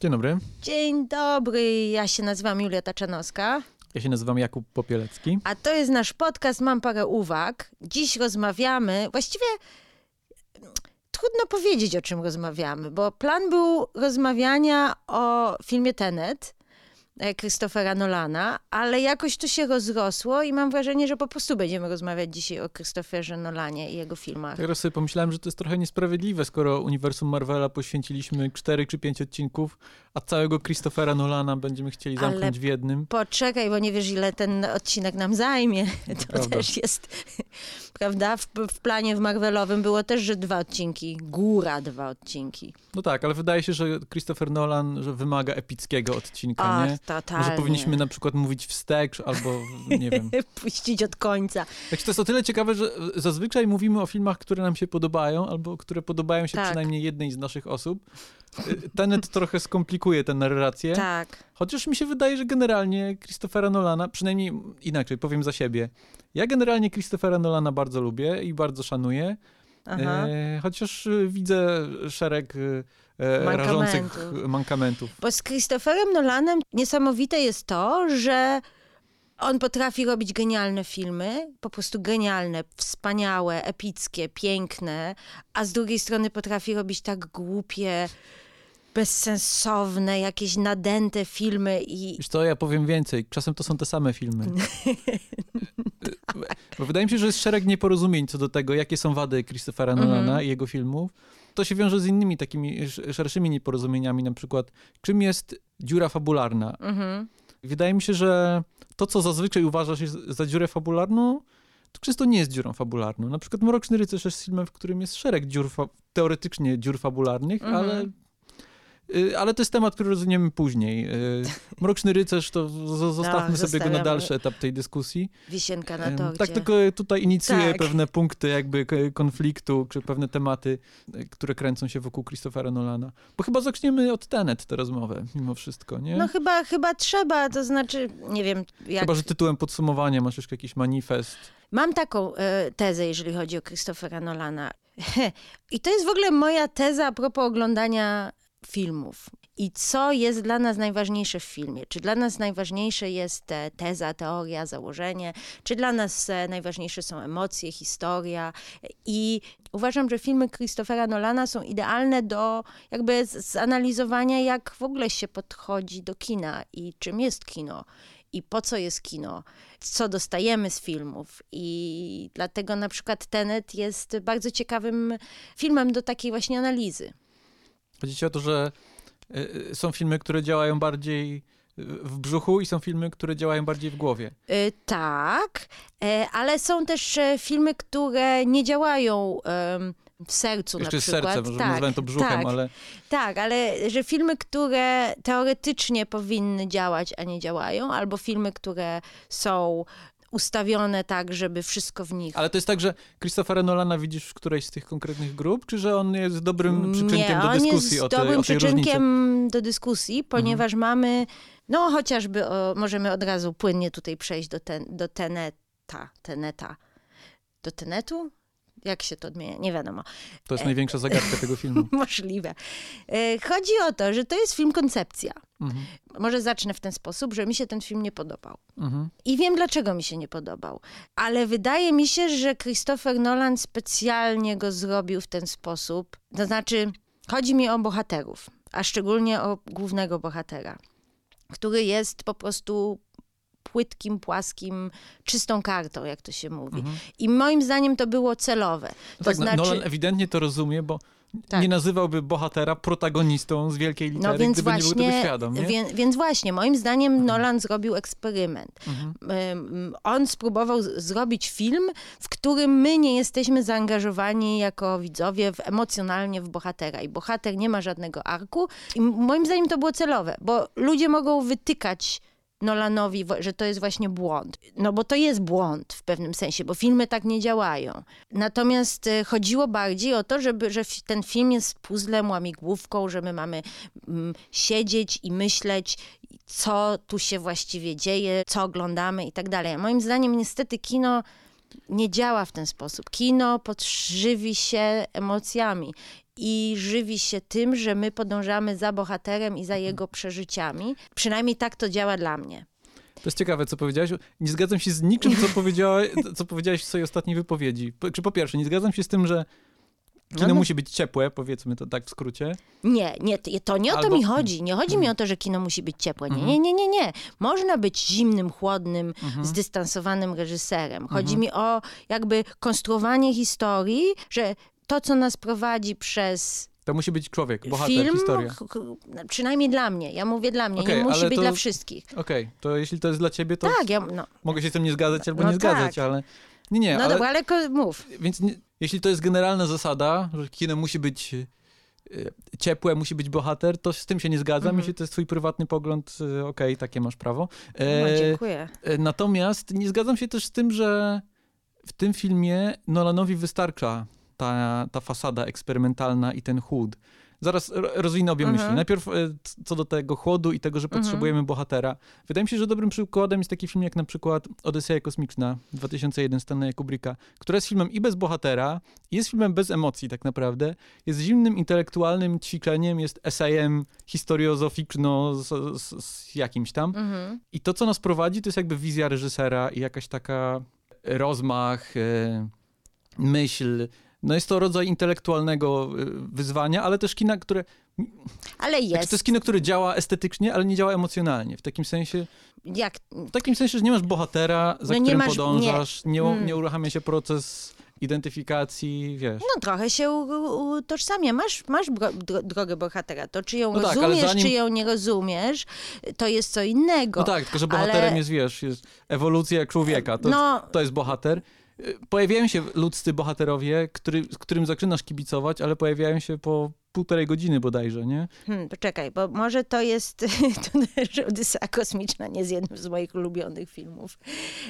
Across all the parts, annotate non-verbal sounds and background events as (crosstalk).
Dzień dobry. Dzień dobry, ja się nazywam Julia Taczanowska. Ja się nazywam Jakub Popielecki. A to jest nasz podcast, mam parę uwag. Dziś rozmawiamy, właściwie trudno powiedzieć, o czym rozmawiamy, bo plan był rozmawiania o filmie Tenet, Christophera Nolana, ale jakoś to się rozrosło i mam wrażenie, że po prostu będziemy rozmawiać dzisiaj o Christopherze Nolanie i jego filmach. Teraz sobie pomyślałem, że to jest trochę niesprawiedliwe, skoro uniwersum Marvela poświęciliśmy 4 czy 5 odcinków, a całego Christophera Nolana będziemy chcieli zamknąć ale w jednym. Poczekaj, bo nie wiesz, ile ten odcinek nam zajmie. (laughs) To Prawda. też jest, (laughs) prawda? W, w, planie w Marvelowym było też, że dwa odcinki, góra dwa odcinki. No tak, ale wydaje się, że Christopher Nolan że wymaga epickiego odcinka, nie? Totalnie. Może powinniśmy na przykład mówić wstecz albo, nie wiem. (laughs) Puścić od końca. Tak, to jest o tyle ciekawe, że zazwyczaj mówimy o filmach, które nam się podobają, albo które podobają się tak. przynajmniej jednej z naszych osób. Tenet trochę skomplikuje tę narrację. Tak. Chociaż mi się wydaje, że generalnie Christophera Nolana, przynajmniej inaczej, powiem za siebie. Ja generalnie Christophera Nolana bardzo lubię i bardzo szanuję. E, chociaż widzę szereg e, rażących mankamentów. Bo z Christopherem Nolanem niesamowite jest to, że on potrafi robić genialne filmy, po prostu genialne, wspaniałe, epickie, piękne, a z drugiej strony potrafi robić tak głupie, bezsensowne, jakieś nadęte filmy i... Wiesz co, ja powiem więcej. Czasem to są te same filmy. (laughs) Bo wydaje mi się, że jest szereg nieporozumień co do tego, jakie są wady Christophera Nolana mm -hmm. i jego filmów. To się wiąże z innymi takimi szerszymi nieporozumieniami, na przykład czym jest dziura fabularna. Mm -hmm. Wydaje mi się, że to, co zazwyczaj uważa się za dziurę fabularną, to często nie jest dziurą fabularną. Na przykład Mroczny Rycerz jest filmem, w którym jest szereg dziur, teoretycznie dziur fabularnych, mm -hmm. ale ale to jest temat, który rozwiniemy później. Y, (laughs) Mroczny Rycerz, to zostawmy no, sobie go na dalszy etap tej dyskusji. Wisienka na torcie. Tak, tylko tutaj inicjuje tak. pewne punkty jakby konfliktu, czy pewne tematy, y, które kręcą się wokół Christophera Nolana. Bo chyba zaczniemy od Tenet tę rozmowę, mimo wszystko, nie? No chyba, chyba trzeba, to znaczy, nie wiem jak... Chyba, że tytułem podsumowania masz jeszcze jakiś manifest. Mam taką e, tezę, jeżeli chodzi o Christophera Nolana. (laughs) I to jest w ogóle moja teza a propos oglądania filmów. I co jest dla nas najważniejsze w filmie? Czy dla nas najważniejsze jest e, teza, teoria, założenie? Czy dla nas e, najważniejsze są emocje, historia? I uważam, że filmy Christophera Nolana są idealne do jakby zanalizowania, jak w ogóle się podchodzi do kina i czym jest kino i po co jest kino, co dostajemy z filmów. I dlatego na przykład Tenet jest bardzo ciekawym filmem do takiej właśnie analizy. Chodzi o to, że y, są filmy, które działają bardziej w brzuchu i są filmy, które działają bardziej w głowie. Yy, tak, yy, ale są też e, filmy, które nie działają w sercu Jeszcze na przykład. serce, może tak, nazywam to brzuchem, tak, ale... Tak, ale że filmy, które teoretycznie powinny działać, a nie działają, albo filmy, które są ustawione tak, żeby wszystko w nich... Ale to jest tak, że Christophera Nolana widzisz w którejś z tych konkretnych grup, czy że on jest dobrym przyczynkiem Nie, do dyskusji o tej, dobrym o tej przyczynkiem różnicy? do dyskusji, ponieważ mhm. mamy, no chociażby o, możemy od razu płynnie tutaj przejść do, ten, do Teneta, Teneta, do Tenetu? Jak się to odmienia? Nie wiadomo. To jest największa (laughs) zagadka tego filmu. Możliwe. E, chodzi o to, że to jest film koncepcja. Mhm. Może zacznę w ten sposób, że mi się ten film nie podobał. Mhm. I wiem, dlaczego mi się nie podobał. Ale wydaje mi się, że Christopher Nolan specjalnie go zrobił w ten sposób. To znaczy, chodzi mi o bohaterów, a szczególnie o głównego bohatera, który jest po prostu płytkim, płaskim, czystą kartą, jak to się mówi. Mhm. I moim zdaniem to było celowe. No tak, no, znaczy... Nolan ewidentnie to rozumie, bo tak. nie nazywałby bohatera protagonistą z wielkiej litery, no więc gdyby właśnie, nie był tego świadom. Nie? Więc, więc właśnie, moim zdaniem mhm. Nolan zrobił eksperyment. Mhm. On spróbował zrobić film, w którym my nie jesteśmy zaangażowani jako widzowie w, emocjonalnie w bohatera. I bohater nie ma żadnego arku. I moim zdaniem to było celowe, bo ludzie mogą wytykać Nolanowi, że to jest właśnie błąd. No bo to jest błąd w pewnym sensie, bo filmy tak nie działają. Natomiast e, chodziło bardziej o to, żeby, że ten film jest puzzlem, łamigłówką, że my mamy mm, siedzieć i myśleć, co tu się właściwie dzieje, co oglądamy i tak dalej. Moim zdaniem niestety kino nie działa w ten sposób. Kino podżywi się emocjami i żywi się tym, że my podążamy za bohaterem i za jego przeżyciami. Przynajmniej tak to działa dla mnie. To jest ciekawe, co powiedziałeś. Nie zgadzam się z niczym, co, (laughs) powiedziała, co powiedziałeś w swojej ostatniej wypowiedzi. Po, czy po pierwsze, nie zgadzam się z tym, że kino no, no. musi być ciepłe, powiedzmy to tak w skrócie. Nie, nie to nie o Albo... to mi chodzi. Nie chodzi mi o to, że kino musi być ciepłe. Nie, mhm. nie, nie, nie, nie. Można być zimnym, chłodnym, mhm. zdystansowanym reżyserem. Chodzi mhm. mi o jakby konstruowanie historii, że to, co nas prowadzi przez to musi być człowiek, bohater, Film, historia. Przynajmniej dla mnie. Ja mówię dla mnie, okay, nie musi być to, dla wszystkich. Okej, okay, to jeśli to jest dla ciebie, to tak, ja, no. mogę się z tym nie zgadzać albo no nie zgadzać, tak. ale... Nie, nie, no ale, dobra, ale mów. Więc nie, jeśli to jest generalna zasada, że kino musi być e, ciepłe, musi być bohater, to z tym się nie zgadzam. Mhm. Jeśli to jest twój prywatny pogląd, e, okej, okay, takie masz prawo. E, no, dziękuję. Natomiast nie zgadzam się też z tym, że w tym filmie Nolanowi wystarcza ta, ta fasada eksperymentalna i ten chłód. Zaraz rozwinę obie myśli. Mhm. Najpierw e, co do tego chłodu i tego, że mhm. potrzebujemy bohatera. Wydaje mi się, że dobrym przykładem jest taki film jak na przykład Odyseja Kosmiczna 2001 Stanleya Kubricka, która jest filmem i bez bohatera, jest filmem bez emocji tak naprawdę, jest zimnym, intelektualnym ćwiczeniem, jest essayem historiozoficzno z, z, z jakimś tam. Mhm. I to, co nas prowadzi, to jest jakby wizja reżysera i jakaś taka rozmach, e, myśl, no jest to rodzaj intelektualnego y, wyzwania, ale też kina, które... Ale jest. Znaczy, to jest kino, które działa estetycznie, ale nie działa emocjonalnie. W takim sensie... Jak? W takim sensie, że nie masz bohatera, za no którym masz, podążasz, nie, nie, hmm. nie uruchamia się proces identyfikacji, wiesz. No trochę się utożsamia. Masz, masz drogę bohatera. To czy ją no tak, rozumiesz, zanim... czy ją nie rozumiesz, to jest co innego. No tak, tylko że bohaterem ale... jest, wiesz, jest ewolucja człowieka. To, no... to jest bohater pojawiają się ludzcy bohaterowie, który, którym zaczynasz kibicować, ale pojawiają się po półtorej godziny bodajże, nie? Hmm, poczekaj, bo może to jest (laughs) to też Odyssea Kosmiczna, nie jest jednym z moich ulubionych filmów.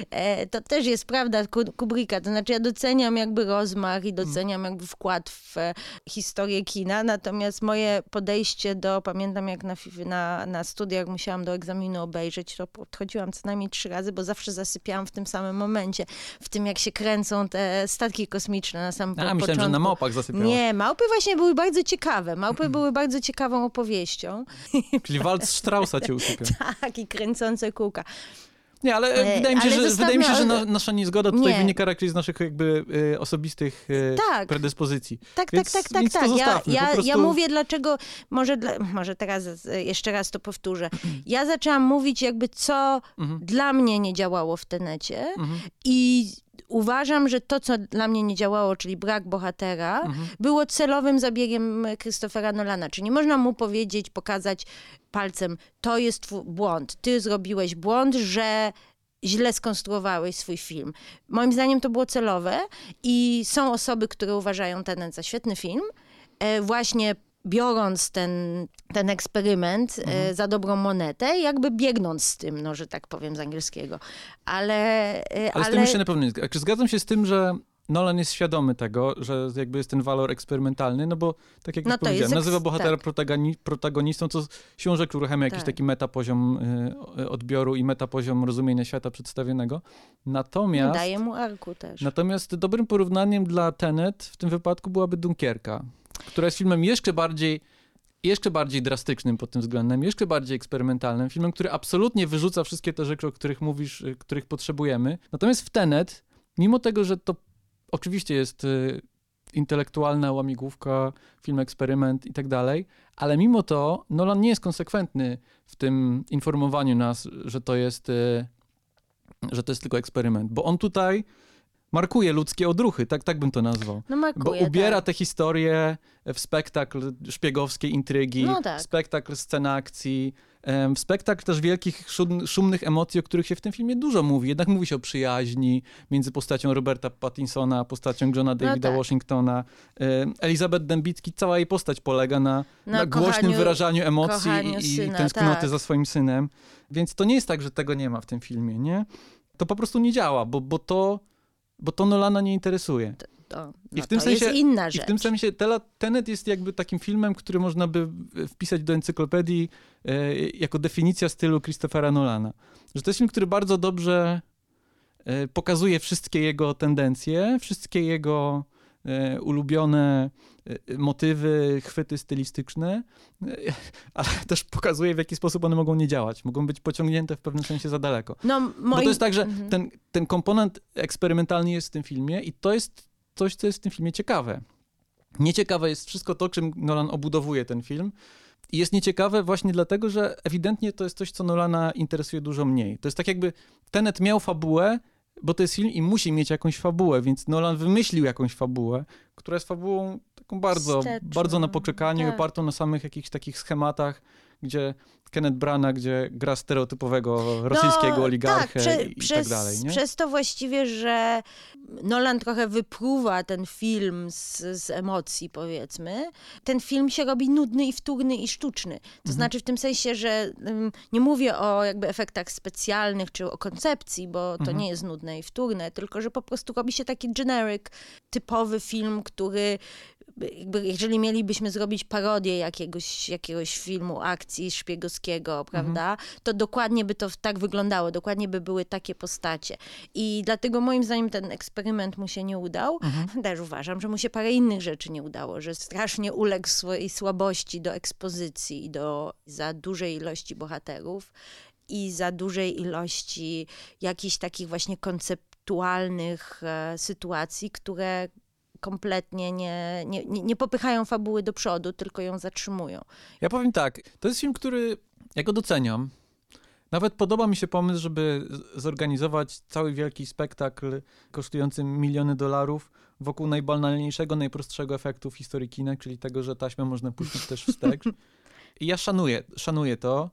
E, to też jest prawda Kubricka, to znaczy ja doceniam jakby rozmach i doceniam jakby wkład w e, historię kina, natomiast moje podejście do, pamiętam jak na, na, na studiach musiałam do egzaminu obejrzeć, to podchodziłam co najmniej trzy razy, bo zawsze zasypiałam w tym samym momencie, w tym jak się kręcą te statki kosmiczne na samym A, początku. myślałem, że na małpach zasypiałaś. Nie, małpy właśnie były bardzo ciekawe ciekawe. Małpy były bardzo ciekawą opowieścią. (laughs) Czyli walc Straussa cię usypia. tak, i kręcące kółka. Nie, ale e, wydaje mi się, że, wydaje mi się, że nasza niezgoda tutaj nie. wynika raczej z naszych jakby y, osobistych y, tak. predyspozycji. Tak, więc, tak, tak, tak, tak. Ja, ja, prostu... ja mówię dlaczego, może, dla, może teraz jeszcze raz to powtórzę. Ja zaczęłam mówić jakby co mhm. dla mnie nie działało w tenecie mhm. i uważam, że to, co dla mnie nie działało, czyli brak bohatera, mhm. było celowym zabiegiem Christophera Nolana. Czyli nie można mu powiedzieć, pokazać palcem, to jest twój błąd, ty zrobiłeś błąd, że źle skonstruowałeś swój film. Moim zdaniem to było celowe i są osoby, które uważają ten za świetny film. E, właśnie biorąc ten, ten eksperyment e, mhm. za dobrą monetę, jakby biegnąc z tym, no, że tak powiem z angielskiego. Ale, ale, ale z tym się na pewno nie zgadzam. Zgadzam się z tym, że Nolan jest świadomy tego, że jakby jest ten walor eksperymentalny, no bo tak jak no powiedziałem, nazywa bohatera tak. protagoni protagonistą, co siłą rzeczy uruchamia jakiś tak. taki metapoziom y, odbioru i metapoziom rozumienia świata przedstawionego. Natomiast... Daje mu arku też. Natomiast dobrym porównaniem dla Tenet w tym wypadku byłaby Dunkierka, która jest filmem jeszcze bardziej jeszcze bardziej drastycznym pod tym względem, jeszcze bardziej eksperymentalnym, filmem, który absolutnie wyrzuca wszystkie te rzeczy, o których mówisz, y, których potrzebujemy. Natomiast w Tenet, mimo tego, że to oczywiście jest y, intelektualna łamigłówka, film eksperyment i tak dalej, ale mimo to Nolan nie jest konsekwentny w tym informowaniu nas, że to jest, y, że to jest tylko eksperyment, bo on tutaj markuje ludzkie odruchy, tak, tak bym to nazwał. No markuje, Bo ubiera tak. te historie w spektakl szpiegowskiej intrygi, no tak. spektakl scen akcji, w spektakl też wielkich, szumnych emocji, o których się w tym filmie dużo mówi. Jednak mówi się o przyjaźni między postacią Roberta Pattinsona a postacią Johna Davida no tak. Washingtona. Elizabeth Dembicki, cała jej postać polega na, na, na głośnym wyrażaniu emocji i syna, tęsknoty tak. za swoim synem. Więc to nie jest tak, że tego nie ma w tym filmie, nie? To po prostu nie działa, bo, bo to bo to Nolana nie interesuje. To, to, I no w tym to sensie, jest inna rzecz. I w tym sensie Tenet jest jakby takim filmem, który można by wpisać do encyklopedii e, jako definicja stylu Christophera Nolana. Że to jest film, który bardzo dobrze e, pokazuje wszystkie jego tendencje, wszystkie jego ulubione e, motywy, chwyty stylistyczne, e, (laughs) ale też pokazuje, w jaki sposób one mogą nie działać. Mogą być pociągnięte w pewnym sensie za daleko. No, moim... Bo to jest tak, że mhm. ten, ten komponent eksperymentalny jest w tym filmie i to jest coś, co jest w tym filmie ciekawe. Nieciekawe jest wszystko to, czym Nolan obudowuje ten film. I jest nieciekawe właśnie dlatego, że ewidentnie to jest coś, co Nolana interesuje dużo mniej. To jest tak jakby Tenet miał fabułę, bo to jest film i musi mieć jakąś fabułę, więc Nolan wymyślił jakąś fabułę, która jest fabułą taką bardzo, bardzo na poczekaniu, tak. opartą na samych jakichś takich schematach, gdzie Kenneth Brana, gdzie gra stereotypowego rosyjskiego no, oligarchę tak, prze, i, i przez, tak dalej. Nie? Przez to właściwie, że Nolan trochę wypruwa ten film z, z, emocji, powiedzmy, ten film się robi nudny i wtórny i sztuczny. To mhm. znaczy w tym sensie, że um, nie mówię o jakby efektach specjalnych czy o koncepcji, bo to mhm. nie jest nudne i wtórne, tylko że po prostu robi się taki generic, typowy film, który jakby jeżeli mielibyśmy zrobić parodię jakiegoś, jakiegoś filmu, akcji szpiegowskiego, prawda, mhm. to dokładnie by to tak wyglądało, dokładnie by były takie postacie. I dlatego moim zdaniem ten eksperyment mu się nie udał. Mhm. (laughs) Też uważam, że mu się parę innych rzeczy nie udało, że strasznie uległ swojej słabości do ekspozycji i do za dużej ilości bohaterów i za dużej ilości jakichś takich właśnie konceptualnych e, sytuacji, które kompletnie nie, nie, nie popychają fabuły do przodu, tylko ją zatrzymują. Ja powiem tak, to jest film, który ja go doceniam. Nawet podoba mi się pomysł, żeby zorganizować cały wielki spektakl kosztujący miliony dolarów wokół najbanalniejszego, najprostszego efektu w historii kina, czyli tego, że taśmę można puścić też wstecz. I ja szanuję, szanuję to.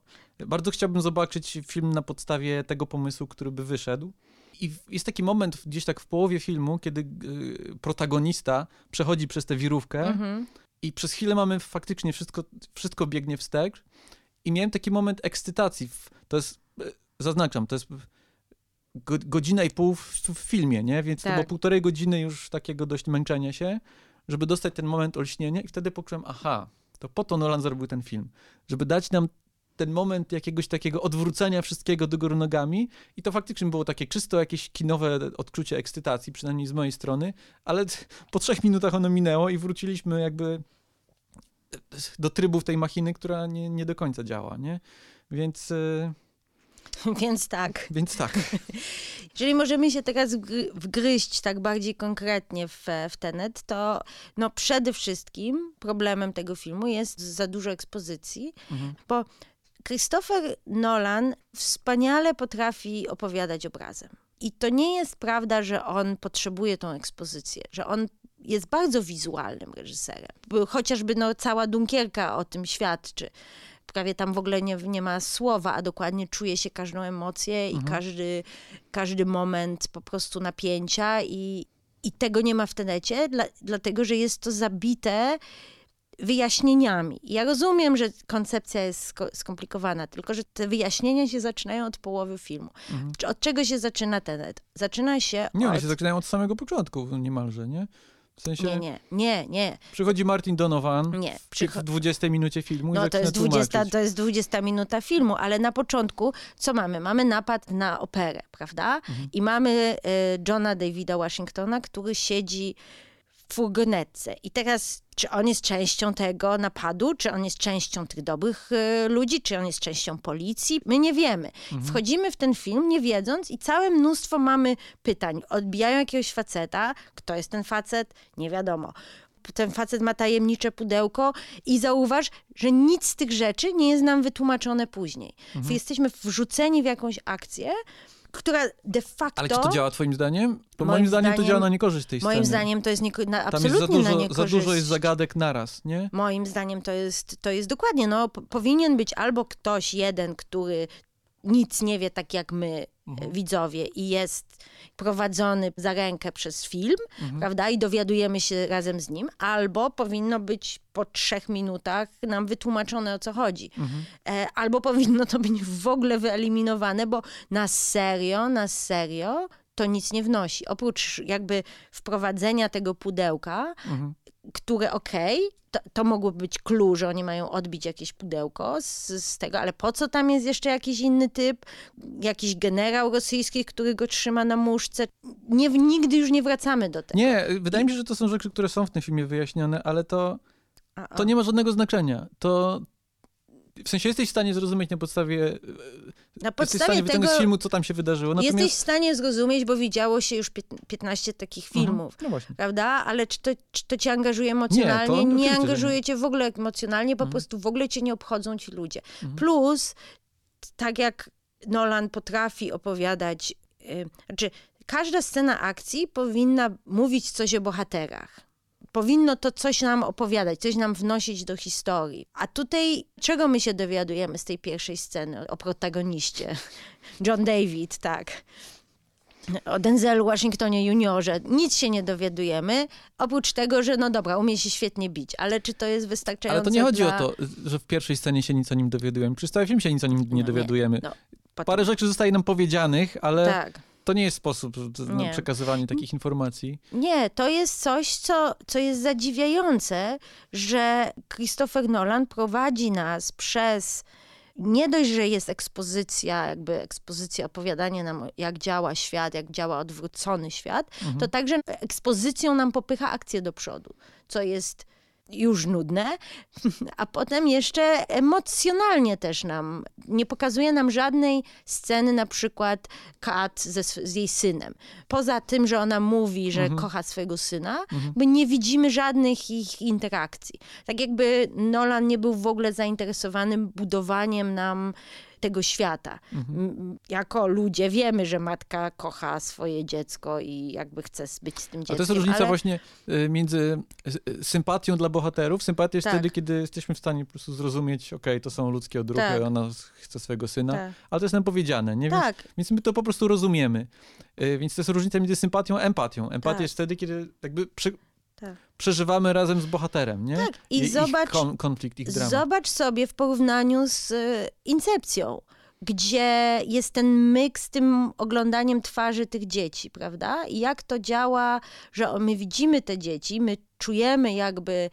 Bardzo chciałbym zobaczyć film na podstawie tego pomysłu, który by wyszedł. I jest taki moment gdzieś tak w połowie filmu, kiedy protagonista przechodzi przez tę wirówkę mhm. i przez chwilę mamy faktycznie wszystko, wszystko biegnie wstecz. I miałem taki moment ekscytacji. To jest, y, zaznaczam, to jest godzina i pół w, w filmie, nie? Więc tak. to było tak. półtorej godziny już takiego dość męczenia się, żeby dostać ten moment olśnienia i wtedy poczułem, aha, to po to Nolan zrobił ten film, żeby dać nam ten moment jakiegoś takiego odwrócenia wszystkiego do góry nogami i to faktycznie było takie czysto jakieś kinowe odczucie ekscytacji, przynajmniej z mojej strony, ale (laughs) po trzech minutach ono minęło i wróciliśmy jakby do trybów tej machiny, która nie, nie do końca działa, nie? Więc... E, (laughs) więc tak. Więc tak. (laughs) Jeżeli możemy się teraz wgryźć tak bardziej konkretnie w, w Tenet, to no przede wszystkim problemem tego filmu jest za dużo ekspozycji, mhm. bo Christopher Nolan wspaniale potrafi opowiadać obrazem. I to nie jest prawda, że on potrzebuje tą ekspozycję, że on jest bardzo wizualnym reżyserem. Chociażby no, cała Dunkierka o tym świadczy. Prawie tam w ogóle nie, nie ma słowa, a dokładnie czuje się każdą emocję mhm. i każdy, każdy moment po prostu napięcia i, i tego nie ma w tenecie, dla, dlatego że jest to zabite wyjaśnieniami. Ja rozumiem, że koncepcja jest skomplikowana, tylko że te wyjaśnienia się zaczynają od połowy filmu. Mhm. Od czego się zaczyna ten? Zaczyna się Nie, od... one się zaczynają od samego początku niemalże, nie? W sensie... Nie, nie, nie, nie. Przychodzi Martin Donovan nie, przycho... w 20 minucie filmu no, i to jest, 20, to jest 20 minuta filmu, ale na początku co mamy? Mamy napad na operę, prawda? Mhm. I mamy y, Johna Davida Washingtona, który siedzi furgonetce. I teraz, czy on jest częścią tego napadu, czy on jest częścią tych dobrych y, ludzi, czy on jest częścią policji, my nie wiemy. Mhm. Wchodzimy w ten film nie wiedząc i całe mnóstwo mamy pytań. Odbijają jakiegoś faceta, kto jest ten facet, nie wiadomo ten facet ma tajemnicze pudełko i zauważ, że nic z tych rzeczy nie jest nam wytłumaczone później. Mhm. Jesteśmy wrzuceni w jakąś akcję, która de facto... Ale czy to działa twoim zdaniem? Bo moim, moim zdaniem, to działa na niekorzyść tej moim sceny. Moim zdaniem to jest nie, na, absolutnie Tam jest za dużo, za dużo jest zagadek naraz, nie? Moim zdaniem to jest, to jest dokładnie, no powinien być albo ktoś jeden, który nic nie wie tak jak my, mhm. widzowie, i jest prowadzony za rękę przez film, mhm. prawda, i dowiadujemy się razem z nim, albo powinno być po trzech minutach nam wytłumaczone o co chodzi. Mhm. E, albo powinno to być w ogóle wyeliminowane, bo na serio, na serio to nic nie wnosi. Oprócz jakby wprowadzenia tego pudełka, mhm. które okej, okay, to, to mogłoby być clue, że oni mają odbić jakieś pudełko z, z, tego, ale po co tam jest jeszcze jakiś inny typ? Jakiś generał rosyjski, który go trzyma na muszce? Nie, nigdy już nie wracamy do tego. Nie, wydaje mi się, że to są rzeczy, które są w tym filmie wyjaśnione, ale to, to nie ma żadnego znaczenia. To, w sensie jesteś w stanie zrozumieć na podstawie. E, na podstawie tego, z filmu, co tam się wydarzyło. Natomiast... Jesteś w stanie zrozumieć, bo widziało się już 15 takich mhm. filmów. Mhm. No prawda? Ale czy to, czy to cię angażuje emocjonalnie? Nie, nie angażuje cię w ogóle emocjonalnie, po mhm. prostu w ogóle cię nie obchodzą ci ludzie. Mhm. Plus, tak jak Nolan potrafi opowiadać, yy, znaczy każda scena akcji powinna mówić coś o bohaterach powinno to coś nam opowiadać, coś nam wnosić do historii. A tutaj czego my się dowiadujemy z tej pierwszej sceny o protagoniście? (laughs) John David, tak. O Denzelu Washingtonie juniorze. Nic się nie dowiadujemy, oprócz tego, że no dobra, umie się świetnie bić, ale czy to jest wystarczające Ale to nie chodzi dla... o to, że w pierwszej scenie się nic o nim dowiadujemy. Przez cały film się nic o nim nie no dowiadujemy. Nie. No, Parę rzeczy zostaje nam powiedzianych, ale... Tak to nie jest sposób na przekazywanie takich informacji. Nie, to jest coś, co, co jest zadziwiające, że Christopher Nolan prowadzi nas przez nie dość, że jest ekspozycja, jakby ekspozycja, opowiadanie nam, jak działa świat, jak działa odwrócony świat, mhm. to także ekspozycją nam popycha akcję do przodu, co jest już nudne, (laughs) a potem jeszcze emocjonalnie też nam, nie pokazuje nam żadnej sceny, na przykład Kat ze, z jej synem. Poza tym, że ona mówi, że mhm. kocha swojego syna, mhm. my nie widzimy żadnych ich interakcji. Tak jakby Nolan nie był w ogóle zainteresowany budowaniem nam tego świata. Mhm. Jako ludzie wiemy, że matka kocha swoje dziecko i jakby chce być z tym dzieckiem. A to jest różnica ale... właśnie y, między y, sympatią dla bohaterów. Sympatia jest tak. wtedy, kiedy jesteśmy w stanie po prostu zrozumieć, okej, okay, to są ludzkie odruchy, tak. ona chce swojego syna, tak. ale to jest nam powiedziane, nie? Więc, tak. więc my to po prostu rozumiemy. Y, więc to jest różnica między sympatią a empatią. Empatia tak. jest wtedy, kiedy jakby przy, tak. przeżywamy razem z bohaterem, nie? Tak, i, I zobacz, ich konflikt, ich dramat. Zobacz sobie w porównaniu z y, Incepcją, gdzie jest ten myk z tym oglądaniem twarzy tych dzieci, prawda? I jak to działa, że my widzimy te dzieci, my czujemy jakby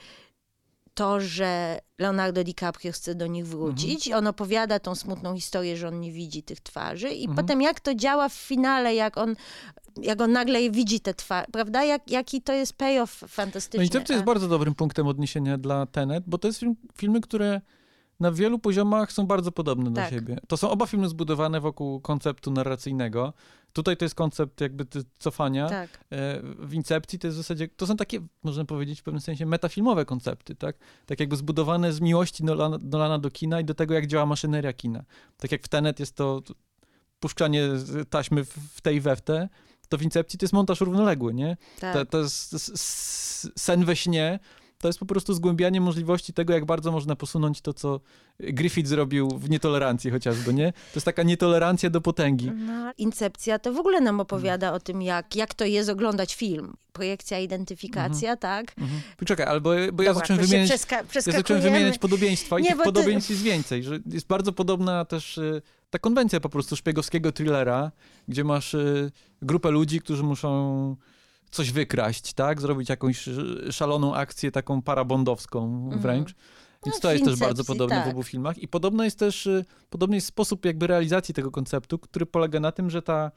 to, że Leonardo DiCaprio chce do nich wrócić. Mhm. On opowiada tą smutną historię, że on nie widzi tych twarzy. I mhm. potem jak to działa w finale, jak on jak on nagle widzi te twarze, prawda? Jak, jaki to jest payoff fantastyczny. No i to jest bardzo dobrym punktem odniesienia dla Tenet, bo to jest film, filmy, które na wielu poziomach są bardzo podobne tak. do siebie. To są oba filmy zbudowane wokół konceptu narracyjnego. Tutaj to jest koncept jakby cofania. Tak. E, w Incepcji to jest w zasadzie, to są takie, można powiedzieć w pewnym sensie, metafilmowe koncepty, tak? Tak jakby zbudowane z miłości Nolana, Nolana do kina i do tego, jak działa maszyneria kina. Tak jak w Tenet jest to puszczanie taśmy w tej we w te, to w Incepcji to jest montaż równoległy, nie? Tak. To, to jest sen we śnie, to jest po prostu zgłębianie możliwości tego, jak bardzo można posunąć to, co Griffith zrobił w nietolerancji chociażby, nie? To jest taka nietolerancja do potęgi. No, Incepcja to w ogóle nam opowiada o tym, jak, jak to jest oglądać film. Projekcja, identyfikacja, mhm. tak? Mhm. Poczekaj, albo bo Dobra, ja zacząłem wymieniać, ja zacząłem wymieniać podobieństwa i Nie, tych podobieństw ty... jest więcej, że jest bardzo podobna też y, ta konwencja po prostu szpiegowskiego thrillera, gdzie masz y, grupę ludzi, którzy muszą coś wykraść, tak? Zrobić jakąś szaloną akcję, taką parabondowską mhm. wręcz. Więc no, to jest też bardzo podobne tak. w obu filmach. I podobno jest też, y, podobny jest sposób jakby realizacji tego konceptu, który polega na tym, że ta,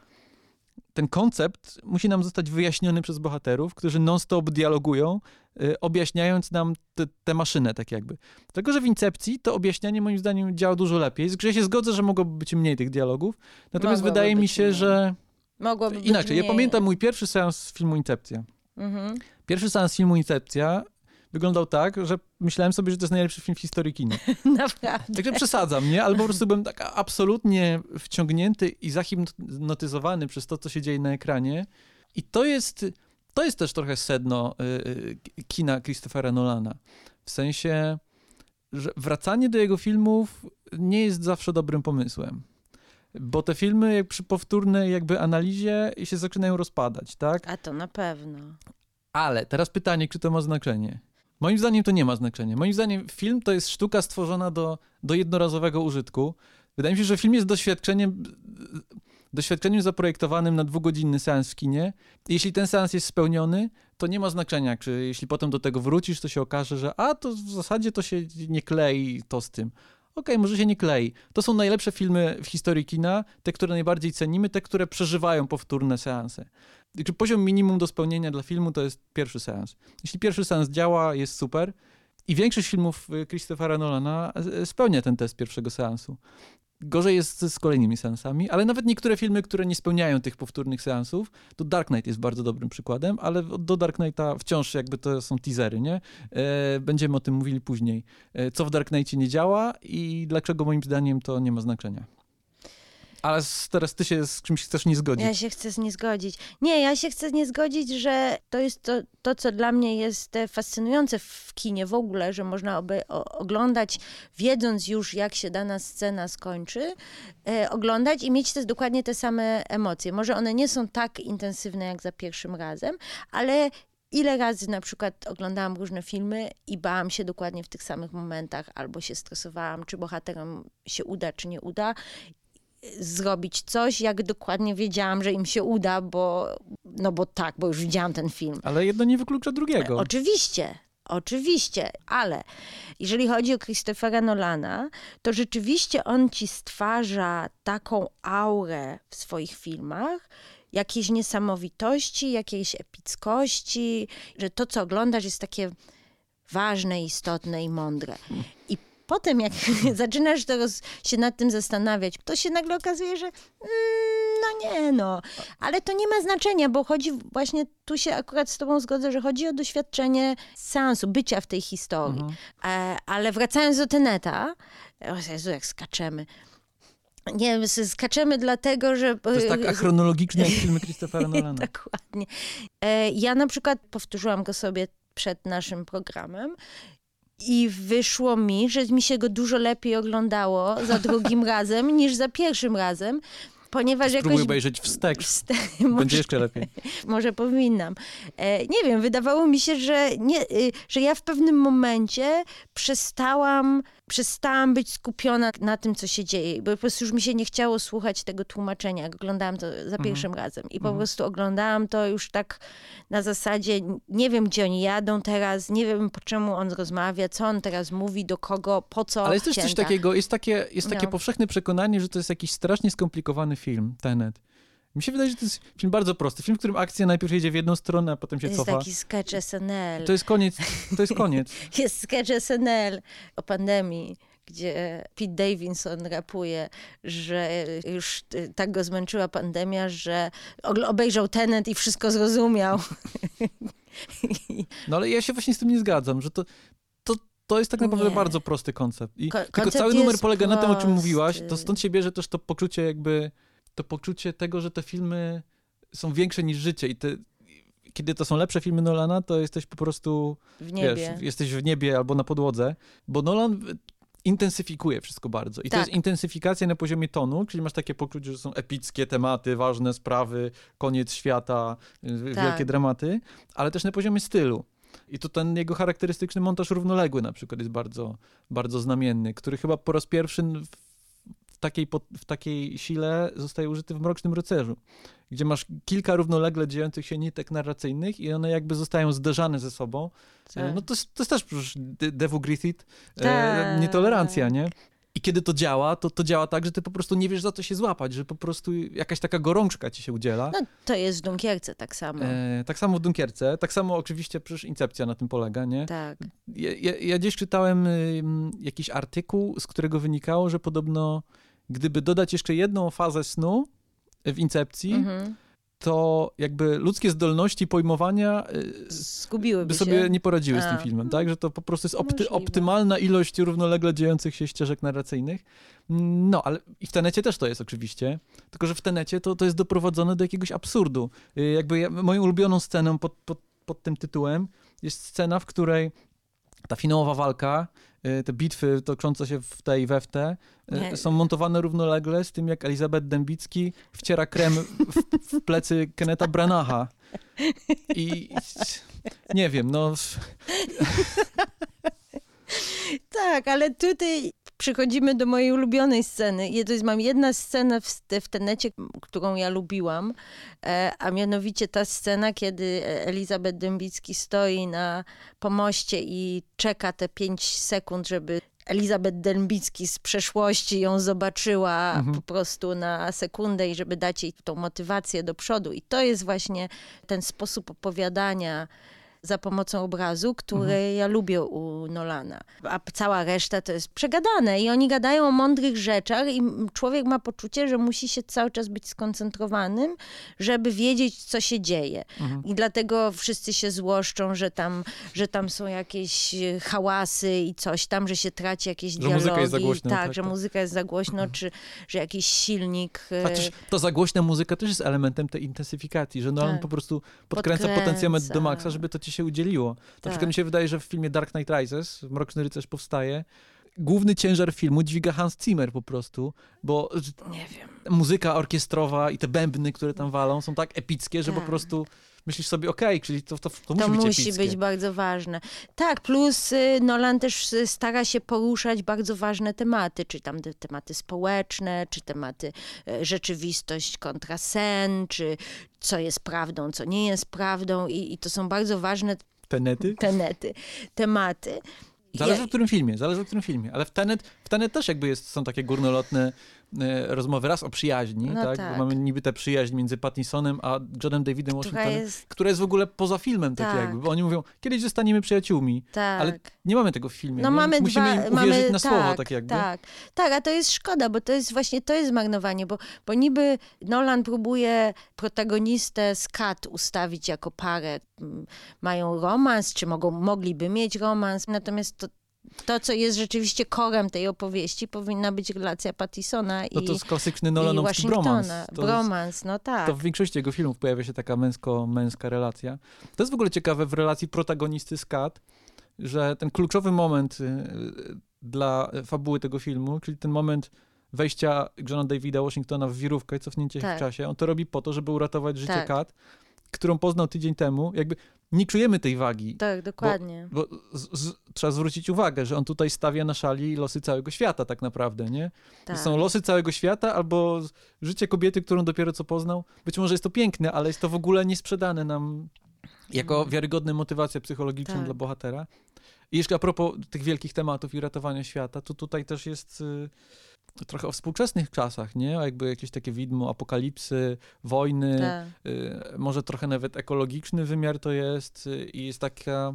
ten koncept musi nam zostać wyjaśniony przez bohaterów, którzy non-stop dialogują, y, objaśniając nam tę maszynę tak jakby. Dlatego, że w Incepcji to objaśnianie moim zdaniem działa dużo lepiej. Z grze się zgodzę, że mogłoby być mniej tych dialogów, natomiast wydaje mi się, mniej. że Mogłoby Inaczej, ja pamiętam mój pierwszy seans filmu Incepcja. Mhm. Pierwszy seans filmu Incepcja wyglądał tak, że myślałem sobie, że to jest najlepszy film w historii kina. (laughs) Naprawdę. Także przesadzam, nie? Albo po prostu byłem tak absolutnie wciągnięty i zahipnotyzowany przez to, co się dzieje na ekranie. I to jest, to jest też trochę sedno y, y, kina Christophera Nolana. W sensie, że wracanie do jego filmów nie jest zawsze dobrym pomysłem bo te filmy przy powtórnej jakby analizie się zaczynają rozpadać, tak? A to na pewno. Ale teraz pytanie, czy to ma znaczenie? Moim zdaniem to nie ma znaczenia. Moim zdaniem film to jest sztuka stworzona do, do jednorazowego użytku. Wydaje mi się, że film jest doświadczeniem doświadczeniem zaprojektowanym na dwugodzinny seans w kinie. Jeśli ten seans jest spełniony, to nie ma znaczenia, czy jeśli potem do tego wrócisz, to się okaże, że a to w zasadzie to się nie klei to z tym. Okej, okay, może się nie klei. To są najlepsze filmy w historii kina, te, które najbardziej cenimy, te, które przeżywają powtórne seanse. Poziom minimum do spełnienia dla filmu to jest pierwszy seans. Jeśli pierwszy seans działa, jest super. I większość filmów y, Christophera Nolana y, spełnia ten test pierwszego seansu. Gorzej jest z kolejnymi seansami, ale nawet niektóre filmy, które nie spełniają tych powtórnych seansów, to Dark Knight jest bardzo dobrym przykładem, ale do Dark Knighta wciąż jakby to są teasery, nie? E, będziemy o tym mówili później. E, co w Dark Knightie nie działa i dlaczego moim zdaniem to nie ma znaczenia. Ale teraz ty się z czymś chcesz nie zgodzić. Ja się chcę nie zgodzić. Nie, ja się chcę nie zgodzić, że to jest to, to co dla mnie jest e, fascynujące w kinie w ogóle, że można oby, o, oglądać, wiedząc już, jak się dana scena skończy, e, oglądać i mieć te, dokładnie te same emocje. Może one nie są tak intensywne jak za pierwszym razem, ale ile razy na przykład oglądałam różne filmy i bałam się dokładnie w tych samych momentach, albo się stresowałam, czy bohaterom się uda, czy nie uda zrobić coś, jak dokładnie wiedziałam, że im się uda, bo, no bo tak, bo już widziałam ten film. Ale jedno nie wyklucza drugiego. Oczywiście, Oczywiście, ale jeżeli chodzi o Christophera Nolana, to rzeczywiście on ci stwarza taką aurę w swoich filmach, jakiejś niesamowitości, jakiejś epickości, że to, co oglądasz, jest takie ważne, istotne i mądre. I potem jak (laughs) zaczynasz teraz się nad tym zastanawiać, to się nagle okazuje, że mm, no nie no, ale to nie ma znaczenia, bo chodzi właśnie, tu się akurat z tobą zgodzę, że chodzi o doświadczenie seansu, bycia w tej historii. Mhm. E, ale wracając do Teneta, o Jezu, jak skaczemy. Nie, skaczemy dlatego, że... To jest tak chronologicznie jak (laughs) filmy Christophera (laughs) Nolana. Dokładnie. E, ja na przykład powtórzyłam go sobie przed naszym programem i wyszło mi, że mi się go dużo lepiej oglądało za (laughs) drugim razem niż za pierwszym razem. Ponieważ Spróbuj jakoś... obejrzeć wstek. wstek (laughs) Będzie może, jeszcze lepiej. (laughs) Może powinnam. E, nie wiem, wydawało mi się, że, nie, y, że ja w pewnym momencie przestałam przestałam być skupiona na tym, co się dzieje, bo po prostu już mi się nie chciało słuchać tego tłumaczenia, jak oglądałam to za mhm. pierwszym razem. I po mhm. prostu oglądałam to już tak na zasadzie, nie wiem, gdzie oni jadą teraz, nie wiem, po czemu on rozmawia, co on teraz mówi, do kogo, po co. Ale jest też coś takiego, jest takie, jest takie no. powszechne przekonanie, że to jest jakiś strasznie skomplikowany film, Tenet. Mi się wydaje, że to jest film bardzo prosty. Film, w którym akcja najpierw jedzie w jedną stronę, a potem się jest cofa. Jest taki sketch SNL. To jest koniec. To jest koniec. (laughs) jest sketch SNL o pandemii gdzie Pete Davidson rapuje, że już tak go zmęczyła pandemia, że obejrzał Tenet i wszystko zrozumiał. (laughs) No ale ja się właśnie z tym nie zgadzam, że to, to, to jest tak naprawdę nie. bardzo prosty koncept. I Ko tylko cały numer polega prosty. na tym, o czym mówiłaś, to stąd się bierze też to poczucie jakby to poczucie tego, że te filmy są większe niż życie i te, kiedy to są lepsze filmy Nolana, to jesteś po prostu w niebie. Wiesz, jesteś w niebie albo na podłodze, bo Nolan intensyfikuje wszystko bardzo. I tak. to jest intensyfikacja na poziomie tonu, czyli masz takie poczucie, że są epickie tematy, ważne sprawy, koniec świata, tak. wielkie dramaty, ale też na poziomie stylu. I to ten jego charakterystyczny montaż równoległy na przykład jest bardzo, bardzo znamienny, który chyba po raz pierwszy w takiej, w takiej sile zostaje użyty w Mrocznym Rycerzu, gdzie masz kilka równolegle dziejących się nitek narracyjnych i one jakby zostają zderzane ze sobą. Tak. No to, to jest też przecież Devu Griffith, e, tak. nietolerancja, nie? I kiedy to działa, to to działa tak, że ty po prostu nie wiesz za co się złapać, że po prostu jakaś taka gorączka ci się udziela. No to jest w Dunkierce tak samo. E, tak samo w Dunkierce, tak samo oczywiście przecież Incepcja na tym polega, nie? Tak. Ja, ja, ja gdzieś czytałem y, jakiś artykuł, z którego wynikało, że podobno gdyby dodać jeszcze jedną fazę snu w Incepcji, mhm. to jakby ludzkie zdolności pojmowania Zgubiłyby by sobie się. nie poradziły A. z tym filmem, tak? Że to po prostu jest opty, optymalna ilość równolegle dziejących się ścieżek narracyjnych. No, ale i w Tenecie też to jest oczywiście, tylko że w Tenecie to, to jest doprowadzone do jakiegoś absurdu. Y, jakby ja, moją ulubioną sceną pod, pod, pod tym tytułem jest scena, w której ta finałowa walka, y, te bitwy toczące się w tej we w te, y, są montowane równolegle z tym, jak Elizabeth Dębicki wciera krem w, w plecy Keneta Branacha. I nie wiem, no... tak, ale tutaj przychodzimy do mojej ulubionej sceny. I to jest, mam jedna scena w, w Tenecie, którą ja lubiłam, e, a mianowicie ta scena, kiedy Elizabeth Dębicki stoi na pomoście i czeka te pięć sekund, żeby Elizabeth Dębicki z przeszłości ją zobaczyła mhm. po prostu na sekundę i żeby dać jej tą motywację do przodu. I to jest właśnie ten sposób opowiadania za pomocą obrazu, który mhm. ja lubię u Nolana. A cała reszta to jest przegadane i oni gadają o mądrych rzeczach i człowiek ma poczucie, że musi się cały czas być skoncentrowanym, żeby wiedzieć, co się dzieje. Mhm. I dlatego wszyscy się złoszczą, że tam, że tam są jakieś e, hałasy i coś tam, że się traci jakieś że dialogi. Muzyka jest za głośno, tak, tak, że tak. muzyka jest za głośno, mhm. czy że jakiś silnik... E, A też to za głośna muzyka też jest elementem tej intensyfikacji, że Nolan tak. po prostu podkręca, podkręca potencjometr do maksa, żeby to ci się udzieliło. Na tak. przykład mi się wydaje, że w filmie Dark Knight Rises, Mroczny Rycerz powstaje, główny ciężar filmu dźwiga Hans Zimmer po prostu, bo muzyka orkiestrowa i te bębny, które tam walą, są tak epickie, że tak. po prostu myślisz sobie, okej, okay, czyli to, to, to, to musi być musi być bardzo ważne. Tak, plus y, Nolan też y, stara się poruszać bardzo ważne tematy, czy tam te tematy społeczne, czy tematy y, rzeczywistość kontra sen, czy co jest prawdą, co nie jest prawdą i, i to są bardzo ważne tenety, tenety tematy. Zależy w którym filmie, zależy w którym filmie, ale w Tenet, w Tenet też jakby jest, są takie górnolotne rozmowy raz o przyjaźni, no tak? tak? Mamy niby tę przyjaźń między Pattinsonem a Johnem Davidem Washingtonem, która jest, która jest w ogóle poza filmem, tak, tak, jakby, bo oni mówią, kiedyś zostaniemy przyjaciółmi, tak. ale nie mamy tego w filmie, no, mamy musimy dwa, uwierzyć mamy, na słowo, tak, tak jakby. Tak, tak, a to jest szkoda, bo to jest właśnie, to jest zmarnowanie, bo, bo niby Nolan próbuje protagonistę z Kat ustawić jako parę, mają romans, czy mogą, mogliby mieć romans, natomiast to, to, co jest rzeczywiście korem tej opowieści, powinna być relacja Pattisona i No to jest klasyczny Nolanowski bromans. To bromans, no tak. To w większości jego filmów pojawia się taka męsko-męska relacja. To jest w ogóle ciekawe w relacji protagonisty z Kat, że ten kluczowy moment y, dla fabuły tego filmu, czyli ten moment wejścia Johna Davida Washingtona w wirówkę i cofnięcie tak. się w czasie, on to robi po to, żeby uratować życie tak. Kat, którą poznał tydzień temu. Jakby nie czujemy tej wagi. Tak, dokładnie. Bo, bo z, z, trzeba zwrócić uwagę, że on tutaj stawia na szali losy całego świata tak naprawdę, nie? Tak. Są losy całego świata albo życie kobiety, którą dopiero co poznał. Być może jest to piękne, ale jest to w ogóle niesprzedane nam jako mhm. wiarygodna motywacja psychologiczna tak. dla bohatera. I jeszcze a propos tych wielkich tematów i ratowania świata, to tutaj też jest y, trochę o współczesnych czasach, nie? Jakby jakieś takie widmo apokalipsy, wojny, tak. y, może trochę nawet ekologiczny wymiar to jest y, i jest taka,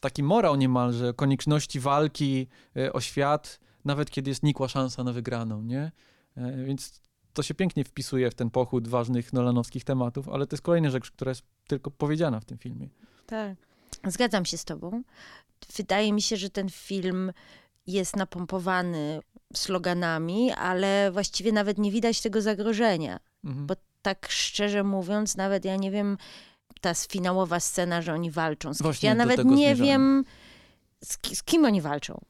taki morał niemalże, konieczności walki o świat, nawet kiedy jest nikła szansa na wygraną, nie? Y, więc to się pięknie wpisuje w ten pochód ważnych nolanowskich tematów, ale to jest kolejna rzecz, która jest tylko powiedziana w tym filmie. Tak, zgadzam się z tobą. Wydaje mi się, że ten film jest napompowany sloganami, ale właściwie nawet nie widać tego zagrożenia. Mhm. Bo tak szczerze mówiąc, nawet ja nie wiem, ta finałowa scena, że oni walczą z kimś. Ja nawet nie wiem, z, z kim oni walczą